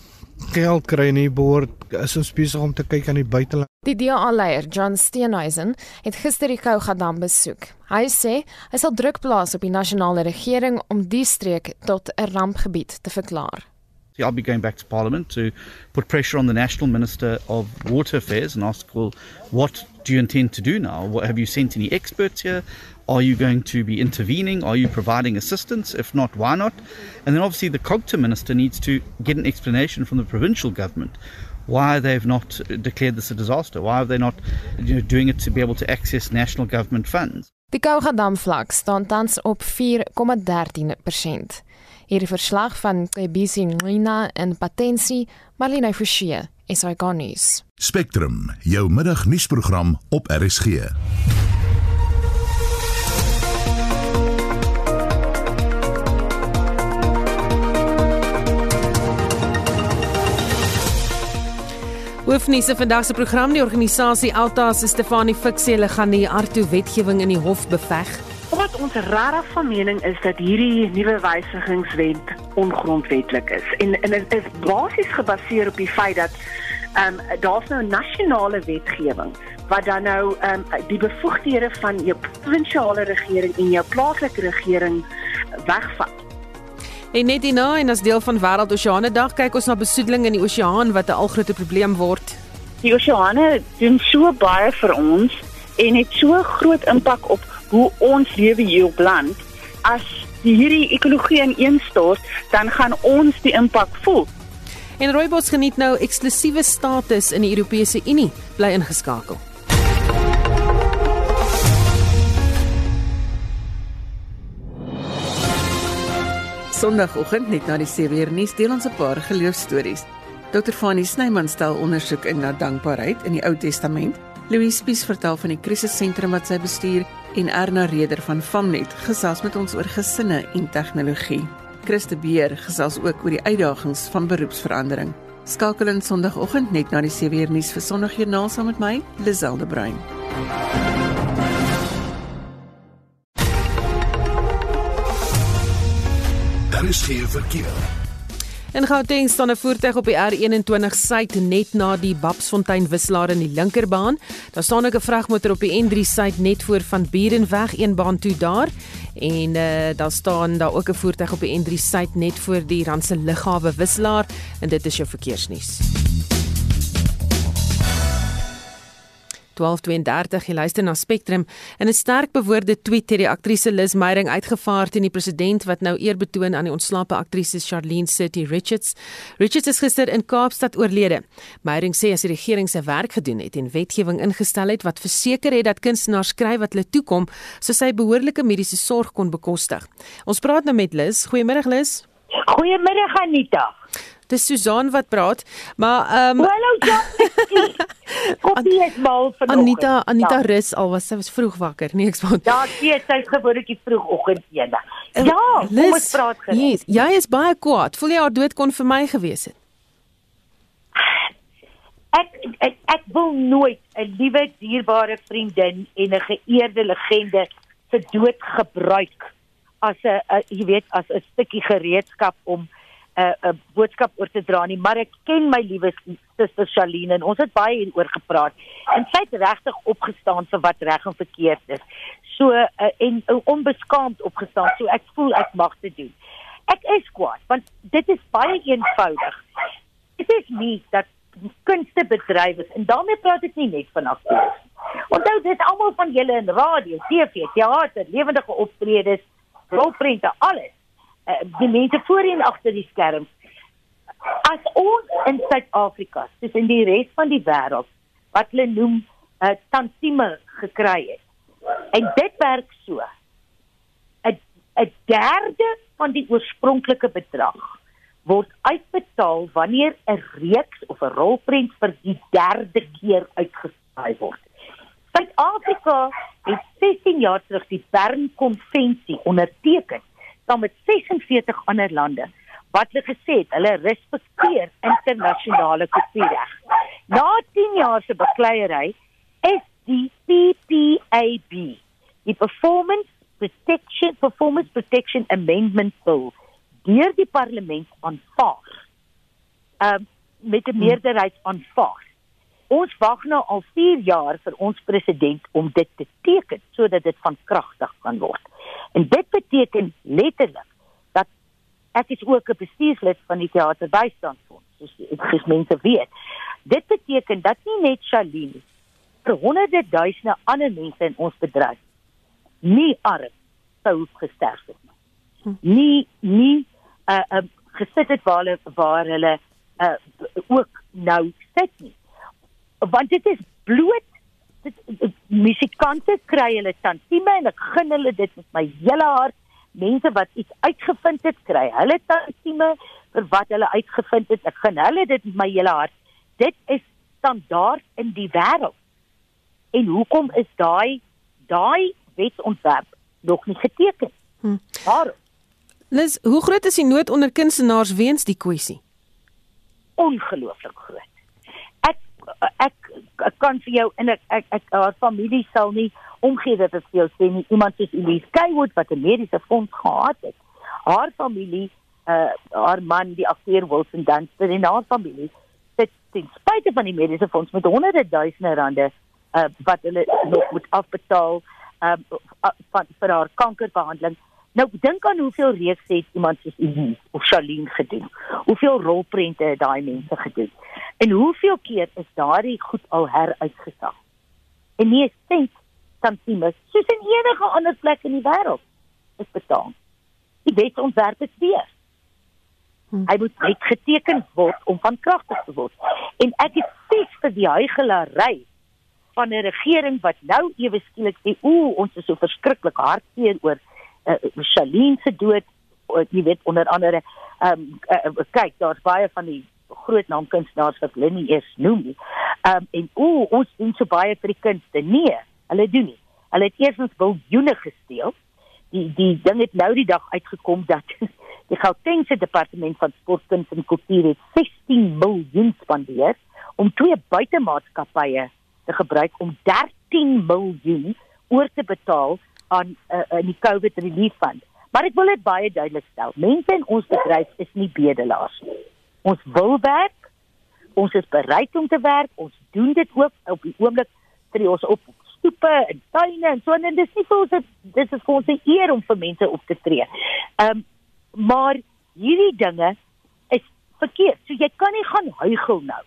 geld kry nie behoort is ons besig om te kyk aan die buiteland. Die DA-leier, John Steenhuisen, het gister die Kougadam besoek. Hy sê hy sal druk plaas op die nasionale regering om die streek tot 'n rampgebied te verklaar. I'll be going back to Parliament to put pressure on the National Minister of Water Affairs and ask, well, what do you intend to do now? What, have you sent any experts here? Are you going to be intervening? Are you providing assistance? If not, why not? And then obviously the COGTA minister needs to get an explanation from the provincial government why they've not declared this a disaster. Why are they not you know, doing it to be able to access national government funds? Die Kouga damvlak staan tans op 4,13%. Hierdie verslag van KBC Nina en Patensie, Marlene Forsie, SAK nuus. Spectrum, jou middagnuusprogram op RSG. Hoofnuus se vandag se program die organisasie Alta se Stefanie Fixie hulle gaan die Arto wetgewing in die hof beveg. Wat ons regtig van mening is dat hierdie nuwe wysigingswet ongrondwetlik is en en dit is basies gebaseer op die feit dat ehm um, daar's nou nasionale wetgewing wat dan nou ehm um, die bevoegdhede van jou provinsiale regering en jou plaaslike regering wegvat. En net hierna en as deel van Wêreldoseane Dag kyk ons na besoedeling in die oseaan wat 'n algroot probleem word. Die oseane doen so baie vir ons en het so groot impak op hoe ons lewe hier op land. As die hierdie ekologie ineenstort, dan gaan ons die impak voel. En rooibos geniet nou eksklusiewe status in die Europese Unie. Bly ingeskakel. Sondagoggend net na die 7 uur nuus deel ons 'n paar geloofstories. Dr. Fanny Snyman stel ondersoek in na dankbaarheid in die Ou Testament. Louis Spies vertel van die krisissentrum wat sy bestuur en Erna Reder van Famnet gesels met ons oor gesinne en tegnologie. Christe Beer gesels ook oor die uitdagings van beroepsverandering. Skakel in Sondagoggend net na die 7 uur nuus vir Sondagjoernaal saam met my, Liselde Brein. Geen verkeer. In Gauteng staan 'n voertuig op die R21 suid net na die Babsfontein wisselaar in die linkerbaan. Daar staan ook 'n vragmotor op die N3 suid net voor van Burenweg een baan toe daar. En uh, daar staan daar ook 'n voertuig op die N3 suid net voor die Randse lughawe wisselaar en dit is jou verkeersnuus. 12:32 jy luister na Spectrum in 'n sterk bewoorde tweet het die aktrise Liz Meyering uitgevaar teen die president wat nou eer betoon aan die ontslape aktrise Charlene City Richards. Richards is gister in Kaapstad oorlede. Meyering sê as die regering sy werk gedoen het en wetgewing ingestel het wat verseker het dat kunstenaars skryf wat hulle toekom, so sy behoorlike mediese sorg kon bekostig. Ons praat nou met Liz. Goeiemôre Liz. Goeiemiddag Anita. Dis Susan wat praat, maar ehm um, Hallo ja. Koffie is mal vanoggend. Anita, Anita ja. rus al was sy was vroeg wakker. Nee, ek sê. Ja, sy is sy's gewoonlik vroegoggend ene. Ja, Liz, kom ons praat gerus. Yes, jy is baie kwaad. Voel jy haar dood kon vir my gewees het? Ek ek, ek wil nooit 'n liewe dierbare vriendin en 'n geëerde legende se dood gebruik as 'n jy weet as 'n stukkie gereedskap om 'n uh, 'n boodskap oor te dra nie, maar ek ken my liewe suster Shaline en ons het baie hieroor gepraat. En sy het regtig opgestaan vir wat reg en verkeerd is. So uh, en uh, onbeskaamd opgestaan. So ek voel ek mag dit doen. Ek is kwaad want dit is baie eenvoudig. Dit is nie dat kunste bedryf is en daarmee praat ek nie net van akteurs. Onthou dit almal van julle in radio, TV, teater, lewendige optredes, rolprente, alles uh, die mense voor en agter die skerms. As ons in Suid-Afrika, soos in die res van die wêreld, wat hulle noem 'n uh, tantieme gekry het. En dit werk so. 'n 'n derde van die oorspronklike bedrag word uitbetaal wanneer 'n reeks of 'n rolprent vir die derde keer uitgesaai word. Suid-Afrika het 16 jaar terug die Bern Konvensie onderteken saam met 46 ander lande wat hulle gesê het hulle respekteer internasionale kopiereg. Na 10 jaar se bekleierery is die PPAB, die Performance Protection Performance Protection Amendment Bill, deur die parlement aanvaar. Um met 'n meerderheid aanvaar. Ons wag nou al 4 jaar vir ons president om dit te teken sodat dit van kragtig kan word. En dit beteken letterlik dat ek is ook 'n bestuurslid van die teaterbystandsfonds, soos soos mense weet. Dit beteken dat nie net Shaline vir honderde duisende ander mense in ons bedryf nie arm sou gesterf het nie. Hm. Nie nie uh, uh gesit het waar hulle waar hulle uh ook nou sit nie. Want dit is bloot musikante kry hulle tantieme en ek gun hulle dit met my hele hart. Mense wat iets uitgevind het, kry hulle tantieme vir wat hulle uitgevind het. Ek gun hulle dit met my hele hart. Dit is standaard in die wêreld. En hoekom is daai daai wetsontwerp nog nie geteken? Hm. Waarom? Lis, hoe groot is die nood onder kunstenaars weens die kwessie? Ongelooflik groot ek, ek kan vir jou en ek ek, ek haar familie sal nie omgee dat dit vir jou sê nie iemand soos Elise Kaywood wat 'n mediese fonds gehad het. Haar familie, uh haar man, die akteur Wilson Dunster en haar familie sit ten spyte van die mediese fonds met honderde duisende rande uh wat hulle nog moet afbetaal um uh, van vir haar kankerbehandeling. Nou dink aan hoeveel reeks het iemand soos Elise of Charlene gedoen. Hoeveel rolprente het daai mense gedoen? En hoeveel keer is daardie goed al heruitgesaag? En nie 'n sent santimes soos in enige ander plek in die wêreld is betaal. Die wetsontwerp is weer. Hm. Hy moet net geteken word om van krag te word. En ek is steeds vir die huigelary van 'n regering wat nou ewe skielik sê, "Ooh, ons is so verskriklik hartseer oor uh, Charlene se dood." Uh, jy weet onder andere, ehm um, uh, kyk, daar's baie van die groot naam kunstenaars wat hulle nie eens noem nie. Ehm um, en ooh, ons doen so baie vir die kunste. Nee, Hulle doen nie. Hulle het eersens biljoene gesteel. Die die ding het nou die dag uitgekom dat die Gautengse departement van sport, kuns en kultuur het 16 miljoen spandeer om twee buitemaatskappye te gebruik om 13 miljoen oor te betaal aan uh, uh, die COVID relief fund. Maar ek wil dit baie duidelik stel. Mense in ons bedryf is nie bedelaars nie. Ons wil werk. Ons is bereid om te werk. Ons doen dit ook op die oomblik vir ons op stoepe en tuine en so en dis nie vir ons dis is vir ons 'n eer om vir mense op te tree. Ehm um, maar hierdie dinge is verkeerd. So jy kan nie gaan huigel nou.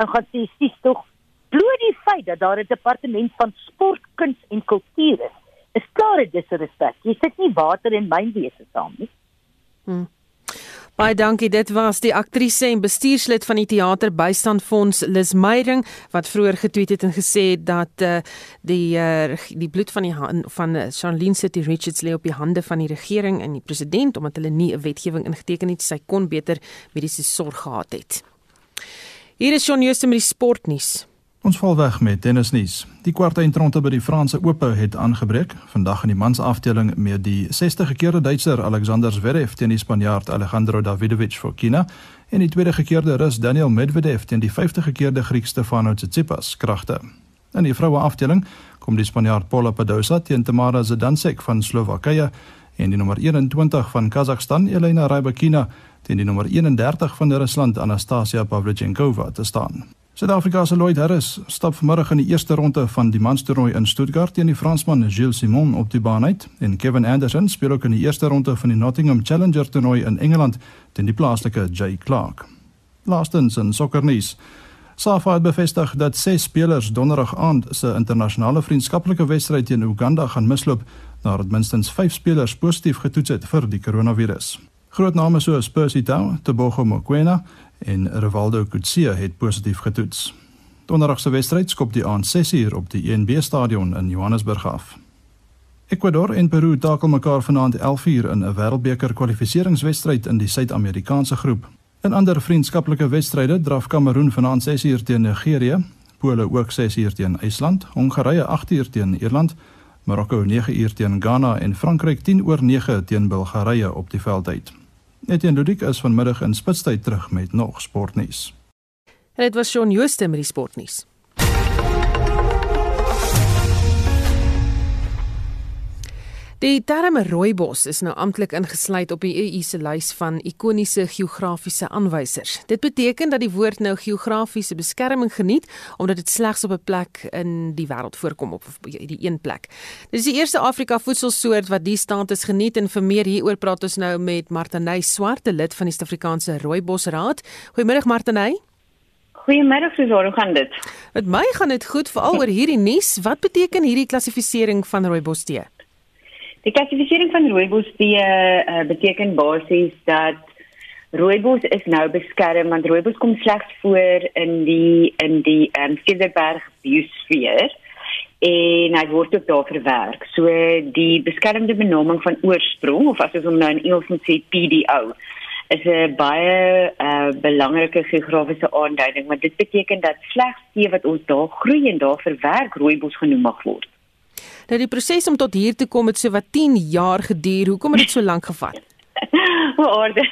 En gaan sê dis tog bloot die feit dat daar 'n departement van sport, kuns en kultuur is. Is klare disrespek. Jy sit nie water in myn wese saam nie. Hmm. Baie dankie. Dit was die aktrise en bestuurslid van die Theater Bystandfonds Lis Meyering wat vroeër getweet het en gesê het dat uh, die uh, die bloed van die van uh, Charlene City Richards lê op die hande van die regering en die president omdat hulle nie 'n wetgewing ingeteken het sy kon beter mediese sorg gehad het. Hier is Shaun Jooste met die sportnuus. Ons val weg met tennisnuus. Die kwart eindronde by die Franse Ope het aangebreek. Vandag in die mans afdeling met die 60 gekeerde Duitser Alexander Zverev teen die Spanjaard Alejandro Davidovich Fokina en die tweede gekeerde Rus Daniel Medvedev teen die 50 gekeerde Griek Stefanos Tsitsipas kragte. In die vroue afdeling kom die Spanjaard Paula Badosa teen Tamara Zidansek van Slowakye en die nommer 21 van Kazakhstan Elena Rybakina teen die nommer 31 van Rusland Anastasia Pavlyuchenkova te staan. Suid-Afrika se Lloyd Harris stap vanmiddag in die eerste ronde van die manstoernooi in Stuttgart teen die Fransman Gilles Simon op die baan uit en Kevin Anderson speel ook in die eerste ronde van die Nottingham Challenger toernooi in Engeland teen die plaaslike Jay Clark. Laastens in sokkernuus. SAFA het bevestig dat ses spelers donderdag aand se internasionale vriendskaplike wedstryd teen Uganda gaan misloop nadat minstens 5 spelers positief getoets het vir die koronavirus. Groot name soos Percy Tau, Tebogo Mokoena en Rivaldo Kutsia het positief getoets. Donderdag se wedstryd skop die aand 6uur op die ENB stadion in Johannesburg af. Ecuador en Peru takel mekaar vanaand 11uur in 'n Wêreldbeker kwalifikasiewedstryd in die Suid-Amerikaanse groep. In ander vriendskaplike wedstryde draf Kameroen vanaand 6uur teen Nigerië, Pole ook 6uur teen IJsland, Hongarye 8uur teen Ierland, Marokko 9uur teen Ghana en Frankryk 10 oor 9 teen Bulgarië op die veldheid. Etienne Ludik is vanmiddag in Spitstyd terug met nog sportnuus. En dit was Shaun Jooste met die sportnuus. Die term rooibos is nou amptelik ingesluit op die EU se lys van ikoniese geografiese aanwysers. Dit beteken dat die woord nou geografiese beskerming geniet omdat dit slegs op 'n plek in die wêreld voorkom op die een plek. Dit is die eerste Afrika voedselsoort wat die status geniet en vir meer hieroor praat ons nou met Martiney Swarte lid van die Suid-Afrikaanse Rooibosraad. Goeiemôre Martiney. Goeiemôre Suzor, hoe gaan dit? Met my gaan dit goed veral oor hierdie nuus. Wat beteken hierdie klassifisering van rooibos tee? Die klassifisering van rooibos die uh, beteken basies dat rooibos is nou beskerm want rooibos kom slegs voor in die in die um, Cederberg biosfeer en hy word ook daar verwerk. So die beskermde benaming van oorsprong of as ons hom nou in Engels moet sê PDO is 'n baie uh, belangrike geografiese aanduiding want dit beteken dat slegs die wat ons daar groei en daar verwerk rooibos genoem mag word. Nou die proses om tot hier te kom het so wat 10 jaar geduur. Hoekom het dit so lank gevat? O orde.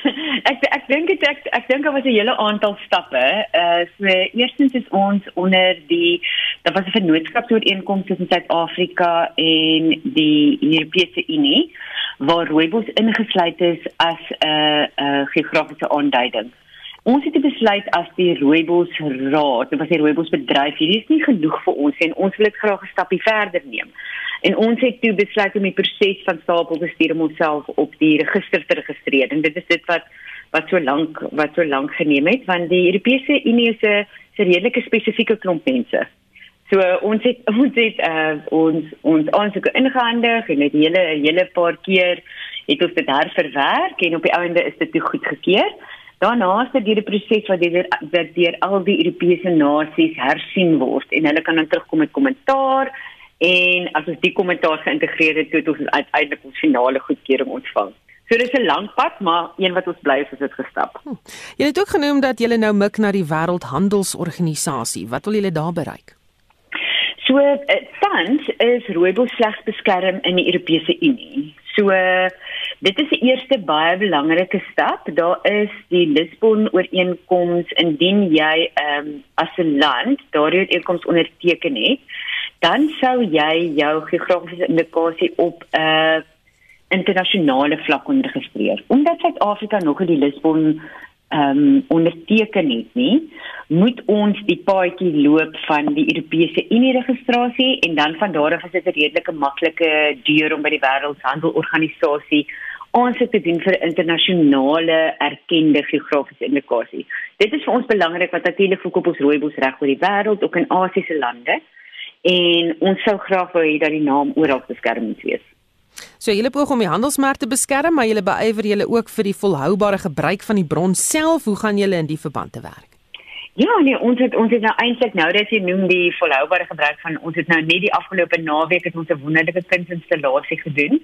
Ek ek dink dit ek ek dink daar was 'n hele aantal stappe. Uh so eerstens is ons onder die daar was 'n vennootskapsooreenkoms tussen Suid-Afrika en die Europese Unie waar rooibos ingesluit is as 'n uh, uh, geografiese aanduiding. Ons het besluit as die rooibos raad, dit was die rooibos bedryf, hierdie is nie genoeg vir ons en ons wil dit graag 'n stapie verder neem. En ons het toe besluit om die proses van stapel te stuur om onsself op die register te registreer. En dit is dit wat wat so lank wat so lank geneem het want die Europese Unie is 'n redelike spesifieke klomp mense. So ons het ons het uh, ons ons aansoeke ingehandig en dit hele hele paar keer het ons dit herverwerk en op die einde is dit toe goedgekeur. Daarna is dit die proses wat deur dat deur al die Europese nasies hersien word en hulle kan dan terugkom met kommentaar en as ons die kommentaar geïntegreer het, het ons uiteindelik ons finale goedkeuring ontvang. So dis 'n lang pad, maar een wat ons bly is as dit gestap. Hm. Jy het ook genoem dat jy nou mik na die Wêreldhandelsorganisasie. Wat wil julle daar bereik? So uh, tans is rooibos slegs beskerm in die Europese Unie. So uh, dit is die eerste baie belangrike stap. Daar is die Lisbon ooreenkoms indien jy um, as 'n land daardie ooreenkoms onderteken het dan sou jy jou geografiese indikasie op 'n uh, internasionale vlak onderregistreer. Omdat Suid-Afrika nog nie die Lisbon ehm um, onderteken het nie, moet ons die paadjie loop van die Europese Unie registrasie en dan van daar af is dit 'n redelike maklike deur om by die Wêreldhandelorganisasie het te doen vir internasionale erkende geografiese indikasie. Dit is vir ons belangrik want natuurlik fokus ons rooibos reg oor die wêreld, ook in Asiëse lande en ons sou graag wou hê dat die naam oral beskerm moet wees. So julle poog om die handelsmerk te beskerm, maar julle beywer julle ook vir die volhoubare gebruik van die bron self. Hoe gaan julle in die verband te werk? Ja, nee, ons het ons het nou eintlik nou dat jy noem die volhoubare gebruik van ons het nou net die afgelope naweek het ons 'n wonderlike kunsinstallasie gedoen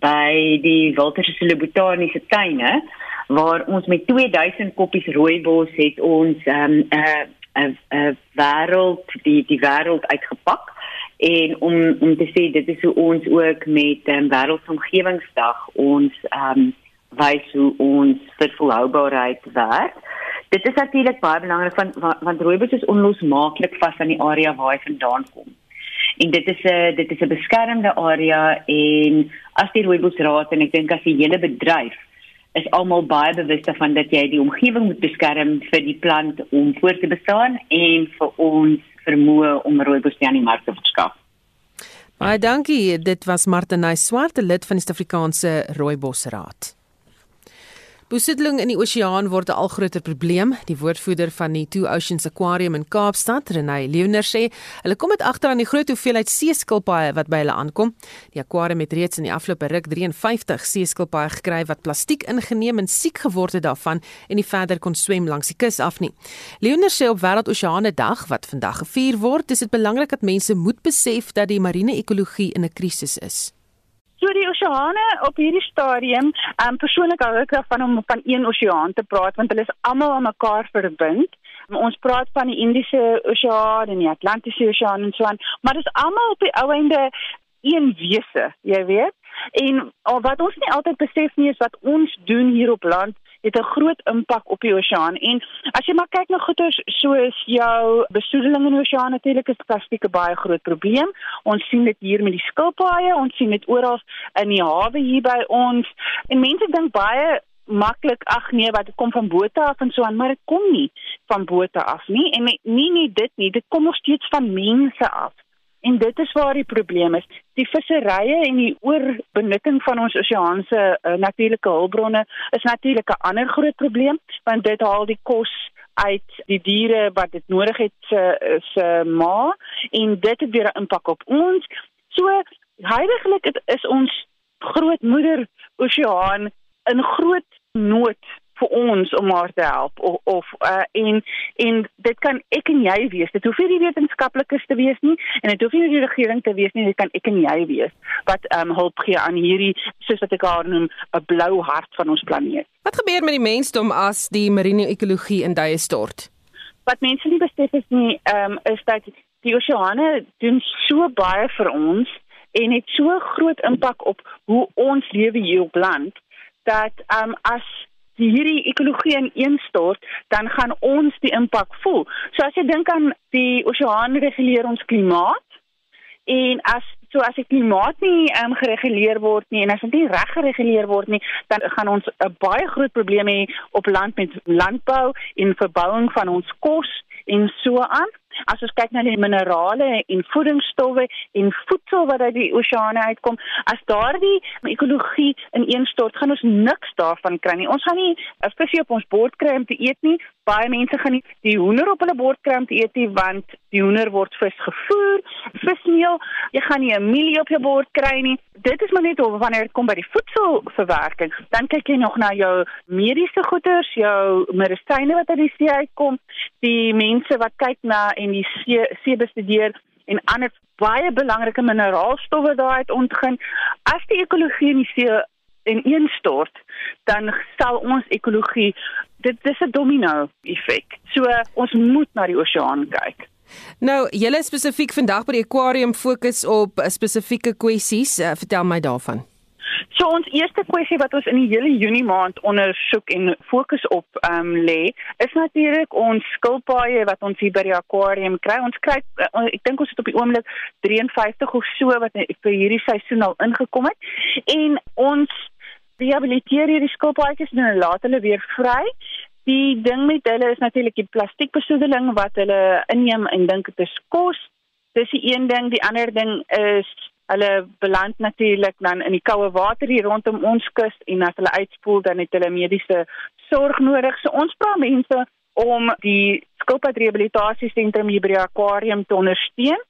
by die Walter Sisulu Botaniese Tuine waar ons met 2000 koppies rooibos het ons ehm um, 'n uh, 'n 'n wêreld die die wêreld uitgepak en om om te sê dit is hoe ons ook met um, wêreldomgewingsdag ons ehm um, wys hoe ons vir volhoubaarheid werk. Dit is natuurlik baie belangrik van want rooibos is onlosmaaklik vas aan die area waar hy vandaan kom. En dit is 'n dit is 'n beskermde area en as die rooibosraad en ek dink as die hele bedryf is almal baie bewus daarvan dat jy die omgewing moet beskerm vir die plant om voort te bestaan en vir ons vermoë om rooibos aan die mark te verskaf. Baie dankie. Dit was Martinay Swart, lid van die Suid-Afrikaanse Rooibosraad. Besoedeling in die oseaan word 'n al groter probleem. Die woordvoerder van die Two Oceans Aquarium in Kaapstad, Renay Leoner sê, hulle kom met agter aan die groot hoeveelheid seeskilpaaie wat by hulle aankom. Die aquarium het reeds in die afgelope ruk 53 seeskilpaaie gekry wat plastiek ingeneem en siek geword het daarvan en nie verder kon swem langs die kus af nie. Leoner sê op Wêreldoseane Dag wat vandag gevier word, is dit belangrik dat mense moet besef dat die marine ekologie in 'n krisis is. So die oseane op hierdie stadium, um, persoonlik hou ek daarvan om van een oseaan te praat want hulle is almal aan mekaar verbind. Ons praat van die Indiese Oseaan en die Atlantiese Oseaan en so aan, maar dit is almal op die ou einde een wese, jy weet. En wat ons nie altyd besef nie is wat ons doen hier op land het 'n groot impak op die oseaan. En as jy maar kyk na goeters soos jou besoedeling in die oseaan natuurlik is plastiek 'n baie groot probleem. Ons sien dit hier met die skilpaaie, ons sien dit oral in die hawe hier by ons. En mense dink baie maklik ag nee wat dit kom van bote af en so aan maar dit kom nie van bote af nie en nie, nie dit nie dit kom nog steeds van mense af En dit is waar die probleem is. Die visserye en die oorbenutting van ons oseaanse uh, natuurlike hulpbronne is natuurlik 'n ander groot probleem want dit haal die kos uit die diere wat dit nodig het se se ma en dit het weer 'n impak op ons. So heiliglik is ons grootmoeder oseaan in groot nood vir ons om haar te help of, of uh, en en dit kan ek en jy wees. Dit hoef nie die wetenskaplikes te wees nie en dit hoef nie die regering te wees nie. Dit kan ek en jy wees wat ehm um, hulp gee aan hierdie soos wat ek haar noem 'n blou hart van ons planeet. Wat gebeur met die mensdom as die marine ekologie in duie stort? Wat mense nie besef is nie, ehm um, is dat die oseane doen so baie vir ons en het so groot impak op hoe ons lewe hier op land dat um as hierdie ekologie ineenstort, dan gaan ons die impak voel. So as jy dink aan die oseaan reguleer ons klimaat en as so as die klimaat nie um, gereguleer word nie en as dit nie reg gereguleer word nie, dan gaan ons 'n baie groot probleem hê op land met landbou en verbouing van ons kos en so aan. As ons kyk na die minerale en voedingsstowwe en voedsel wat uit die oseane uitkom, as daardie ekologie ineenstort, gaan ons niks daarvan kry nie. Ons gaan nie 'n visie op ons bord kry om te eet nie. Baie mense gaan nie die hoender op hulle bord kry om te eet nie want die hoender word vis gevoer, vismeel. Jy gaan nie 'n mielie op jou bord kry nie. Dit is maar net of wanneer dit kom by die voedselverwerking, dan kyk jy nog na jou mediese goeder, jou medisyne wat uit die see uitkom, die mense wat kyk na en die see, see bestudeer en ander baie belangrike mineraalstowwe daaruit ontgin. As die ekologie in die see en instort, dan sal ons ekologie dit dis 'n domino effek. So ons moet na die oseaan kyk. Nou, julle spesifiek vandag by die aquarium fokus op spesifieke kwessies. Uh, vertel my daarvan. So ons eerste kwessie wat ons in die hele Junie maand ondersoek en fokus op ehm um, lê, is natuurlik ons skilpaaie wat ons hier by die aquarium kry. Ons kry uh, ek dink ons het op die oomblik 53 of so wat vir hierdie seisoen al ingekom het. En ons rehabiliteer hierdie skilpaadjies en laat hulle weer vry. Die ding met hulle is natuurlik die plastiekbesoedeling wat hulle inneem en dink dit is kos. Dis die een ding, die ander ding is hulle beland natuurlik dan in die koue water hier rondom ons kus en as hulle uitspoel dan het hulle mediese sorg nodig. So ons vra mense om die skilpad rehabilitasiesentrum hier by aquarium te ondersteun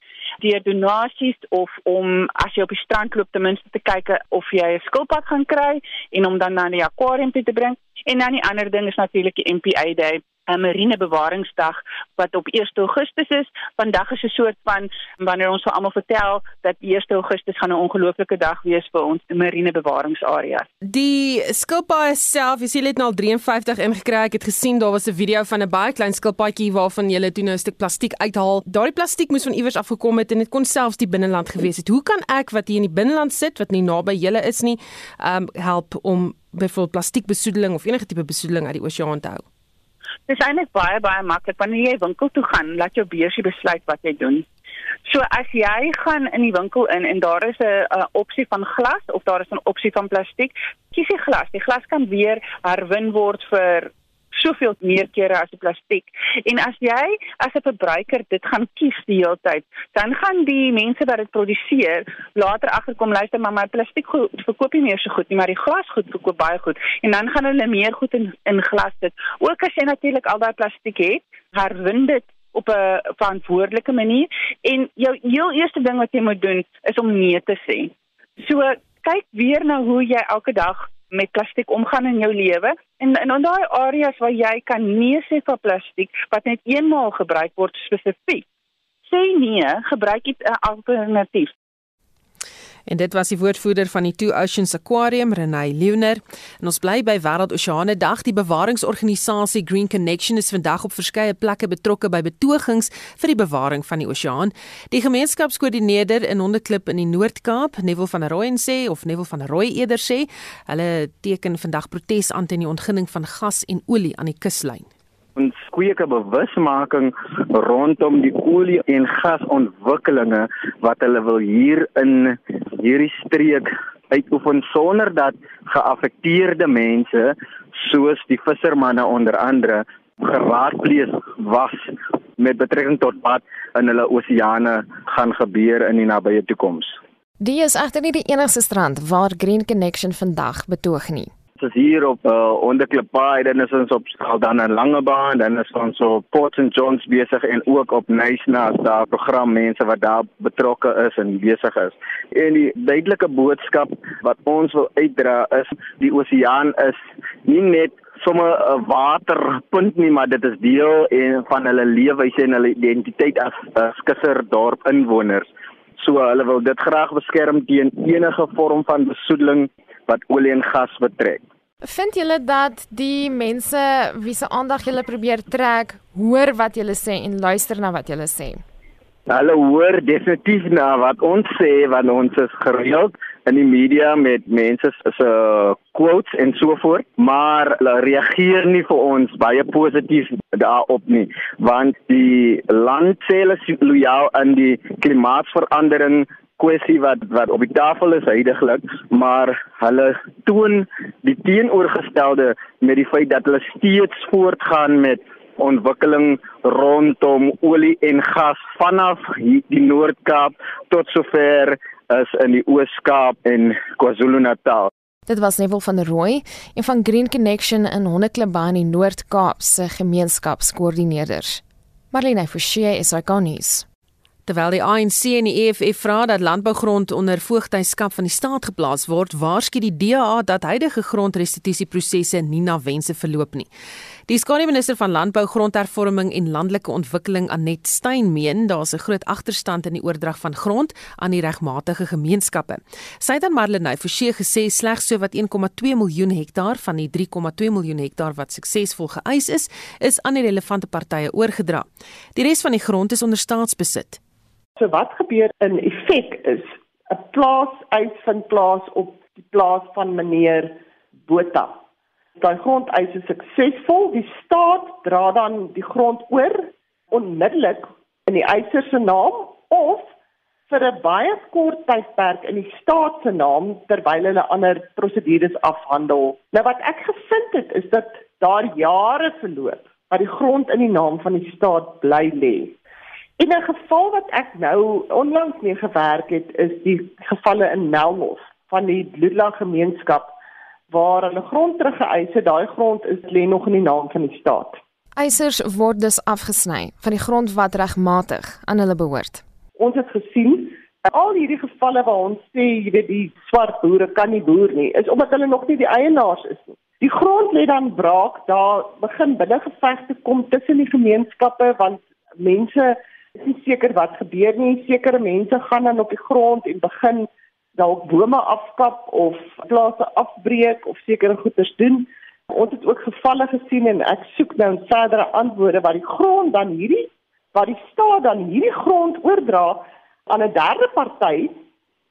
deur donasies of om as jy op die strand loop ten minste te kyk of jy 'n skilpad gaan kry en om dan na die aquarium te bring. En dan die ander ding is natuurlik die MPA Day 'n marine bewaringsdag wat op 1 Augustus is. Vandag is 'n soort van wanneer ons vir almal vertel dat 1 Augustus gaan 'n ongelooflike dag wees vir ons marine bewaringsarea. Die skilpaaie self, jy sien dit nou al 53 ingekry. Ek het gesien daar was 'n video van 'n baie klein skilpaadjie waarvan jy toe nou 'n stuk plastiek uithaal. Daardie plastiek moes van iewers af gekom het en dit kon selfs die binneland gewees het. Hoe kan ek wat hier in die binneland sit wat nie naby julle is nie, um help om byvoorbeeld plastiekbesoedeling of enige tipe besoedeling uit die oseaan te hou? Dis eintlik baie baie maklik wanneer jy winkel toe gaan, laat jou beursie besluit wat jy doen. So as jy gaan in die winkel in en daar is 'n opsie van glas of daar is 'n opsie van plastiek, kies jy glas. Die glas kan weer herwin word vir soveel meer kere as die plastiek. En as jy as 'n verbruiker dit gaan kies die hele tyd, dan gaan die mense wat dit produseer later agterkom luister maar my plastiek verkoop nie meer so goed nie, maar die glas goed verkoop baie goed. En dan gaan hulle meer goed in in glas sit. Ook as jy natuurlik al daai plastiek het, herwin dit op 'n verantwoordelike manier en jou heel eerste ding wat jy moet doen is om nee te sê. So kyk weer na hoe jy elke dag met plastiek omgaan in jou lewe. En in daai areas waar jy kan nee sê vir plastiek wat net eenmaal gebruik word spesifiek sê nee gebruik dit 'n alternatief En dit was die woordvoerder van die Two Oceans Aquarium, Renay Leuner. En ons bly by Wêreld Oseane Dag. Die bewaringsorganisasie Green Connection is vandag op verskeie plekke betrokke by betogings vir die bewaring van die oseaan. Die gemeenskapskoördineerder in Hondeklip in die Noord-Kaap, Neville van der Rooyen sê of Neville van der Rooy eerder sê, hulle teken vandag protes aan teen die ontginning van gas en olie aan die kuslyn ons kweeke bewusmaking rondom die olie en gasontwikkelinge wat hulle wil hier in hierdie streek uitoefen sonder dat geaffekteerde mense soos die vissermanne onder andere geraadpleeg was met betrekking tot wat in hulle oseane gaan gebeur in die nabye toekoms. Die is egter nie die enigste strand waar Green Connection vandag betoog nie is hier op uh, onderklippaai dan is ons op dan 'n lange baan dan is ons op Port St John's besig en ook op Nysna daar program mense wat daar betrokke is en besig is. En die duidelike boodskap wat ons wil uitdra is die oseaan is nie net sommer 'n waterpunt nie maar dit is deel en van hulle leefwyse en hulle identiteit as skisserdorp inwoners. So hulle wil dit graag beskerm teen enige vorm van besoedeling wat olie en gas betrek. Vind julle dat die mense wie se aandag julle probeer trek, hoor wat julle sê en luister na wat julle sê? Hulle hoor definitief na wat ons sê want ons is gereeld in die media met mense se quotes en so voort, maar hulle reageer nie vir ons baie positief daarop nie, want die land sê hulle is lojaal aan die klimaatsverandering kwessie wat wat op die tafel is heidaglik, maar hulle toon die teenoorgestelde met die feit dat hulle steeds voortgaan met ontwikkeling rondom olie en gas vanaf die Noord-Kaap tot sover as in die Oos-Kaap en KwaZulu-Natal. Dit was Neville van der Rooi, een van Green Connection in Hondeklubaan in Noord-Kaap se gemeenskapskoördineerders. Marlene Forsie is ikonies. Terwyl die ANC en die EFF vra dat landbougrond onder voogtyskap van die staat geplaas word, waarsku die DA dat huidige grondrestitusieprosesse nie na wense verloop nie. Die skare minister van Landbou, Grondhervorming en Landelike Ontwikkeling, Anet Stein, meen daar's 'n groot agterstand in die oordrag van grond aan die regmatige gemeenskappe. Sy het aan Marlenae Forsie gesê slegs so wat 1,2 miljoen hektaar van die 3,2 miljoen hektaar wat suksesvol geëis is, is aan die relevante partye oorgedra. Die res van die grond is onder staatsbesit. So wat gebeur in effek is 'n plaas uitvind plaas op die plaas van meneer Botha. Daai grondeis is suksesvol, die staat dra dan die grond oor onmiddellik in die eiser se naam of vir 'n baie kort tydperk in die staat se naam terwyl hulle ander prosedures afhandel. Nou wat ek gevind het is dat daar jare verloop wat die grond in die naam van die staat bly lê. In 'n geval wat ek nou onlangs mee gewerk het, is die gevalle in Melmos van die Bloedla gemeenskap waar hulle grond teruggeëis het. Daai grond is lê nog in die naam van die staat. Eisers word dus afgesny van die grond wat regmatig aan hulle behoort. Ons het gesien al hierdie gevalle waar ons sê jy weet die swart boere kan nie boer nie, is omdat hulle nog nie die eienaars is nie. Die grond lê dan braak, daar begin binne gevegte kom tussen die gemeenskappe want mense is nie seker wat gebeur nie. Sekere mense gaan dan op die grond en begin dalk bome afkap of plase afbreek of sekere goeders doen. Ons het ook gevalle gesien en ek soek nou verdere antwoorde wat die grond dan hierdie wat die staat dan hierdie grond oordra aan 'n derde party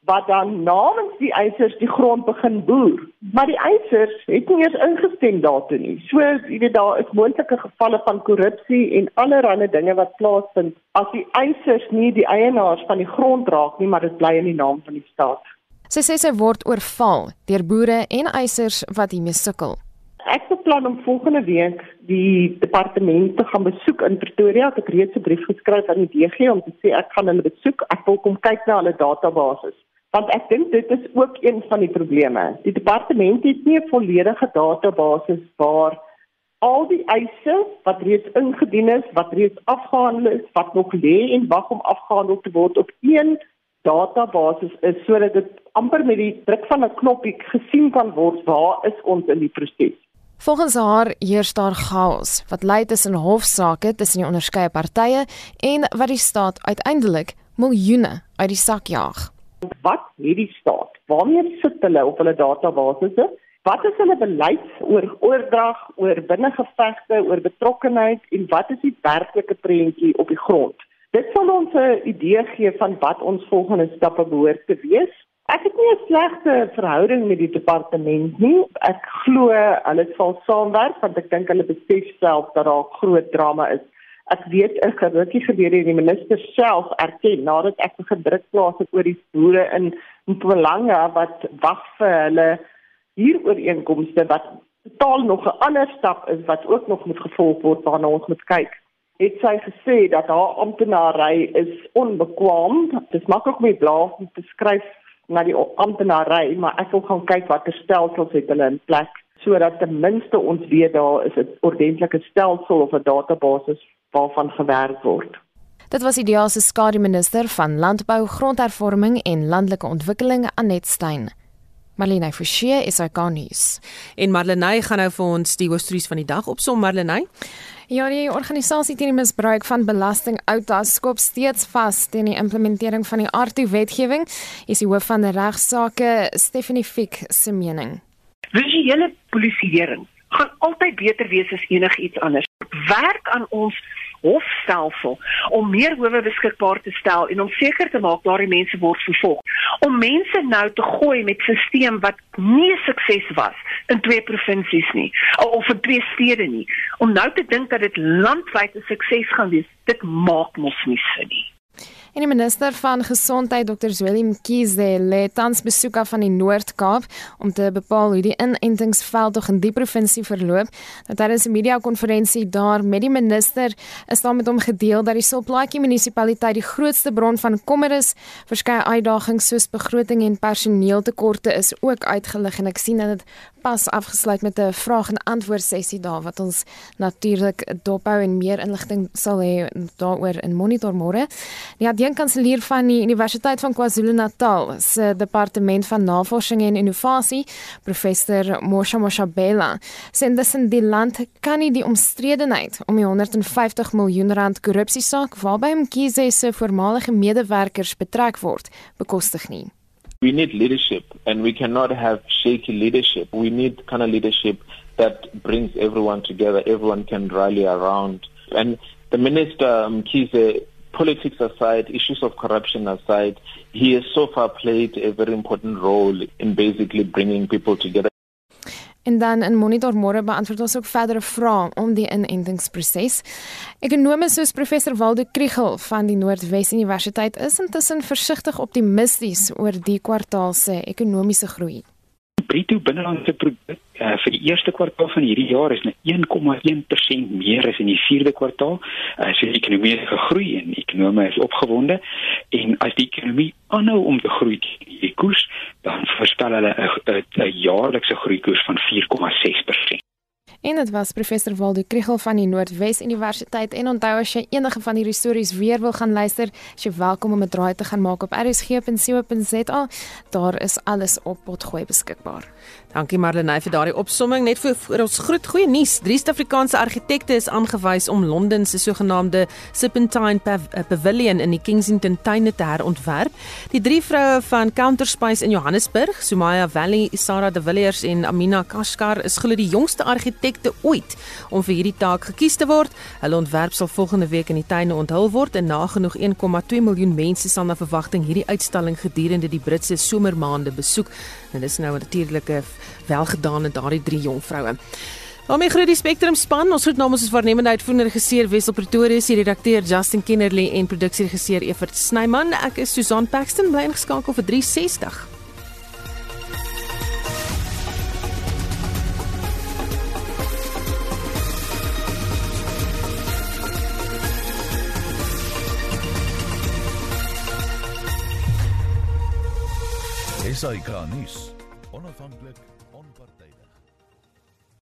wat dan namens die eisers die grond begin boer. Maar die eisers het nie eens ingestem daartoe nie. So, jy weet daar is moontlike gevalle van korrupsie en allerlei dinge wat plaasvind as die eisers nie die eienaars van die grond raak nie, maar dit bly in die naam van die staat. Sy sê sy word oorval deur boere en eisers wat hiermee sukkel. Ek beplan om volgende week die departement te gaan besoek in Pretoria. Ek het reeds 'n brief geskryf aan die DG om te sê ek gaan hulle besoek. Ek wil kom kyk na hulle database want ek dink dit is ook een van die probleme. Die departement het nie 'n volledige database waar al die eise wat reeds ingedien is, wat reeds afgehandel is, wat nog lê en wag om afgehandel te word op een database is sodat dit amper met die druk van 'n knoppie gesien kan word waar is ons in die proses. Volgens haar heers daar chaos wat lei tussen hofsaake tussen die onderskeie partye en wat die staat uiteindelik miljoene uit die sak jaag. Wat het die staat? Waarmee sit hulle op hulle databasisse? Wat is hulle beleid oor oordrag, oor binnengevegte, oor betrokkenheid en wat is die werklike prentjie op die grond? Dit sal ons 'n idee gee van wat ons volgende stappe behoort te wees. Ek het nie 'n slegte verhouding met die departement nie. Ek glo hulle sal saamwerk want ek dink hulle besef self dat daar groot drama is Ek weet 'n gerukkie gebeur hier die minister self erken nadat ek gedruk plaas het oor die boere in Mpumalanga wat wag vir hulle huurooreenkomste wat totaal nog 'n ander stap is wat ook nog moet gevolg word waarna ons moet kyk. Het sy gesê dat haar amptenary is onbekwaam. Dit maak ook my blaas om te skryf na die amptenary, maar ek wil gaan kyk watter stelsels het hulle in plek sodat ten minste ons weet daar is 'n ordentlike stelsel of 'n database waarvan gewerk word. Dit was die se skare minister van landbou, grondhervorming en landelike ontwikkeling Anet Stein. Marlene Forsie is ikonies. En Marlene gaan nou vir ons die hoofstories van die dag opsom Marlene. Ja, die organisasie teen die misbruik van belasting Outas skop steeds vas teen die implementering van die ARTU wetgewing. Is die hoof van die regsaake Stephanie Fick se mening. Visuele polisieering gaan altyd beter wees as enigiets anders. Werk aan ons hofstelsel om meer howe beskikbaar te stel en om seker te maak daardie mense word vervolg. Om mense nou te gooi met 'n stelsel wat nie sukses was in twee provinsies nie of in twee stede nie. Om nou te dink dat dit landwyd 'n sukses gaan wees, dit maak mos nie sin nie. En die minister van Gesondheid, Dr. Zweli Mkhize, lê tans besoek af aan die Noord-Kaap om te bepaal hoe die inentingsveld tog in die provinsie verloop. Nou tydens 'n media-konferensie daar met die minister is daar met hom gedeel dat die Silplaatjie munisipaliteit die grootste bron van kommer is. Verskeie uitdagings soos begroting en personeeltekorte is ook uitgelig en ek sien dat dit pas afgesluit met 'n vraag en antwoord sessie daar wat ons natuurlik dophou en meer inligting sal hê daaroor in monitor môre. Die adjunkkanselier van die Universiteit van KwaZulu-Natal se departement van navorsing en innovasie, professor Mosha Moshabela, sê dis in die land kan nie die omstredenheid om die 150 miljoen rand korrupsiesaak waarby Mkhize se voormalige medewerkers betrek word, bekostig nie. We need leadership, and we cannot have shaky leadership. We need kind of leadership that brings everyone together. Everyone can rally around. And the minister, um, politics aside, issues of corruption aside, he has so far played a very important role in basically bringing people together. En dan in Monitor môre beantwoord ons ook verdere vrae om die inentingsproses. Ekonome soos professor Waldo Kriegel van die Noordwes Universiteit is intussen versigtig optimisties oor die kwartaal se ekonomiese groei. Bruto binnelandse produk uh, vir die eerste kwartaal van hierdie jaar is net 1,1% meer as in die vierde kwartaal. Uh, so die ekonomie het gegroei en ekonome is opgewonde en as die ekonomie aanhou om te groei die koers dan voorspel hulle 'n jaarlikse groeikoers van 4,6%. En dit was professor Waldo Kriegel van die Noordwes Universiteit en onthou as jy enige van hierdie stories weer wil gaan luister, as jy welkom om 'n draai te gaan maak op rsg.co.za. Daar is alles op potgooi beskikbaar. Dankie Marlenae vir daardie opsomming. Net vir, vir ons groot goeie nuus. Drie Suid-Afrikaanse argitekte is aangewys om Londen se sogenaamde Serpentine Pav eh, Pavilion in die Kensington tuine te herontwerp. Die drie vroue van Counterspace in Johannesburg, Sumaya Valley, Sarah de Villiers en Amina Kashkar is glo die jongste argitekte ooit om vir hierdie taak gekies te word. Hulle ontwerp sal volgende week in die tuine onthul word en nagenoeg 1,2 miljoen mense sal na verwagting hierdie uitstalling gedurende die Britse somermaande besoek. En dis nou natuurlik welgedaan aan daardie drie jong vroue. Daarmee groet die Spectrum span. Ons groet namens ons waarnemende uitvoerende regisseur Wessel Pretorius, die redakteur Justin Kennerly en produksieregisseur Evert Snyman. Ek is Susan Paxton, bly ingeskakel vir 360. SAK nuus onafhanklik onpartydig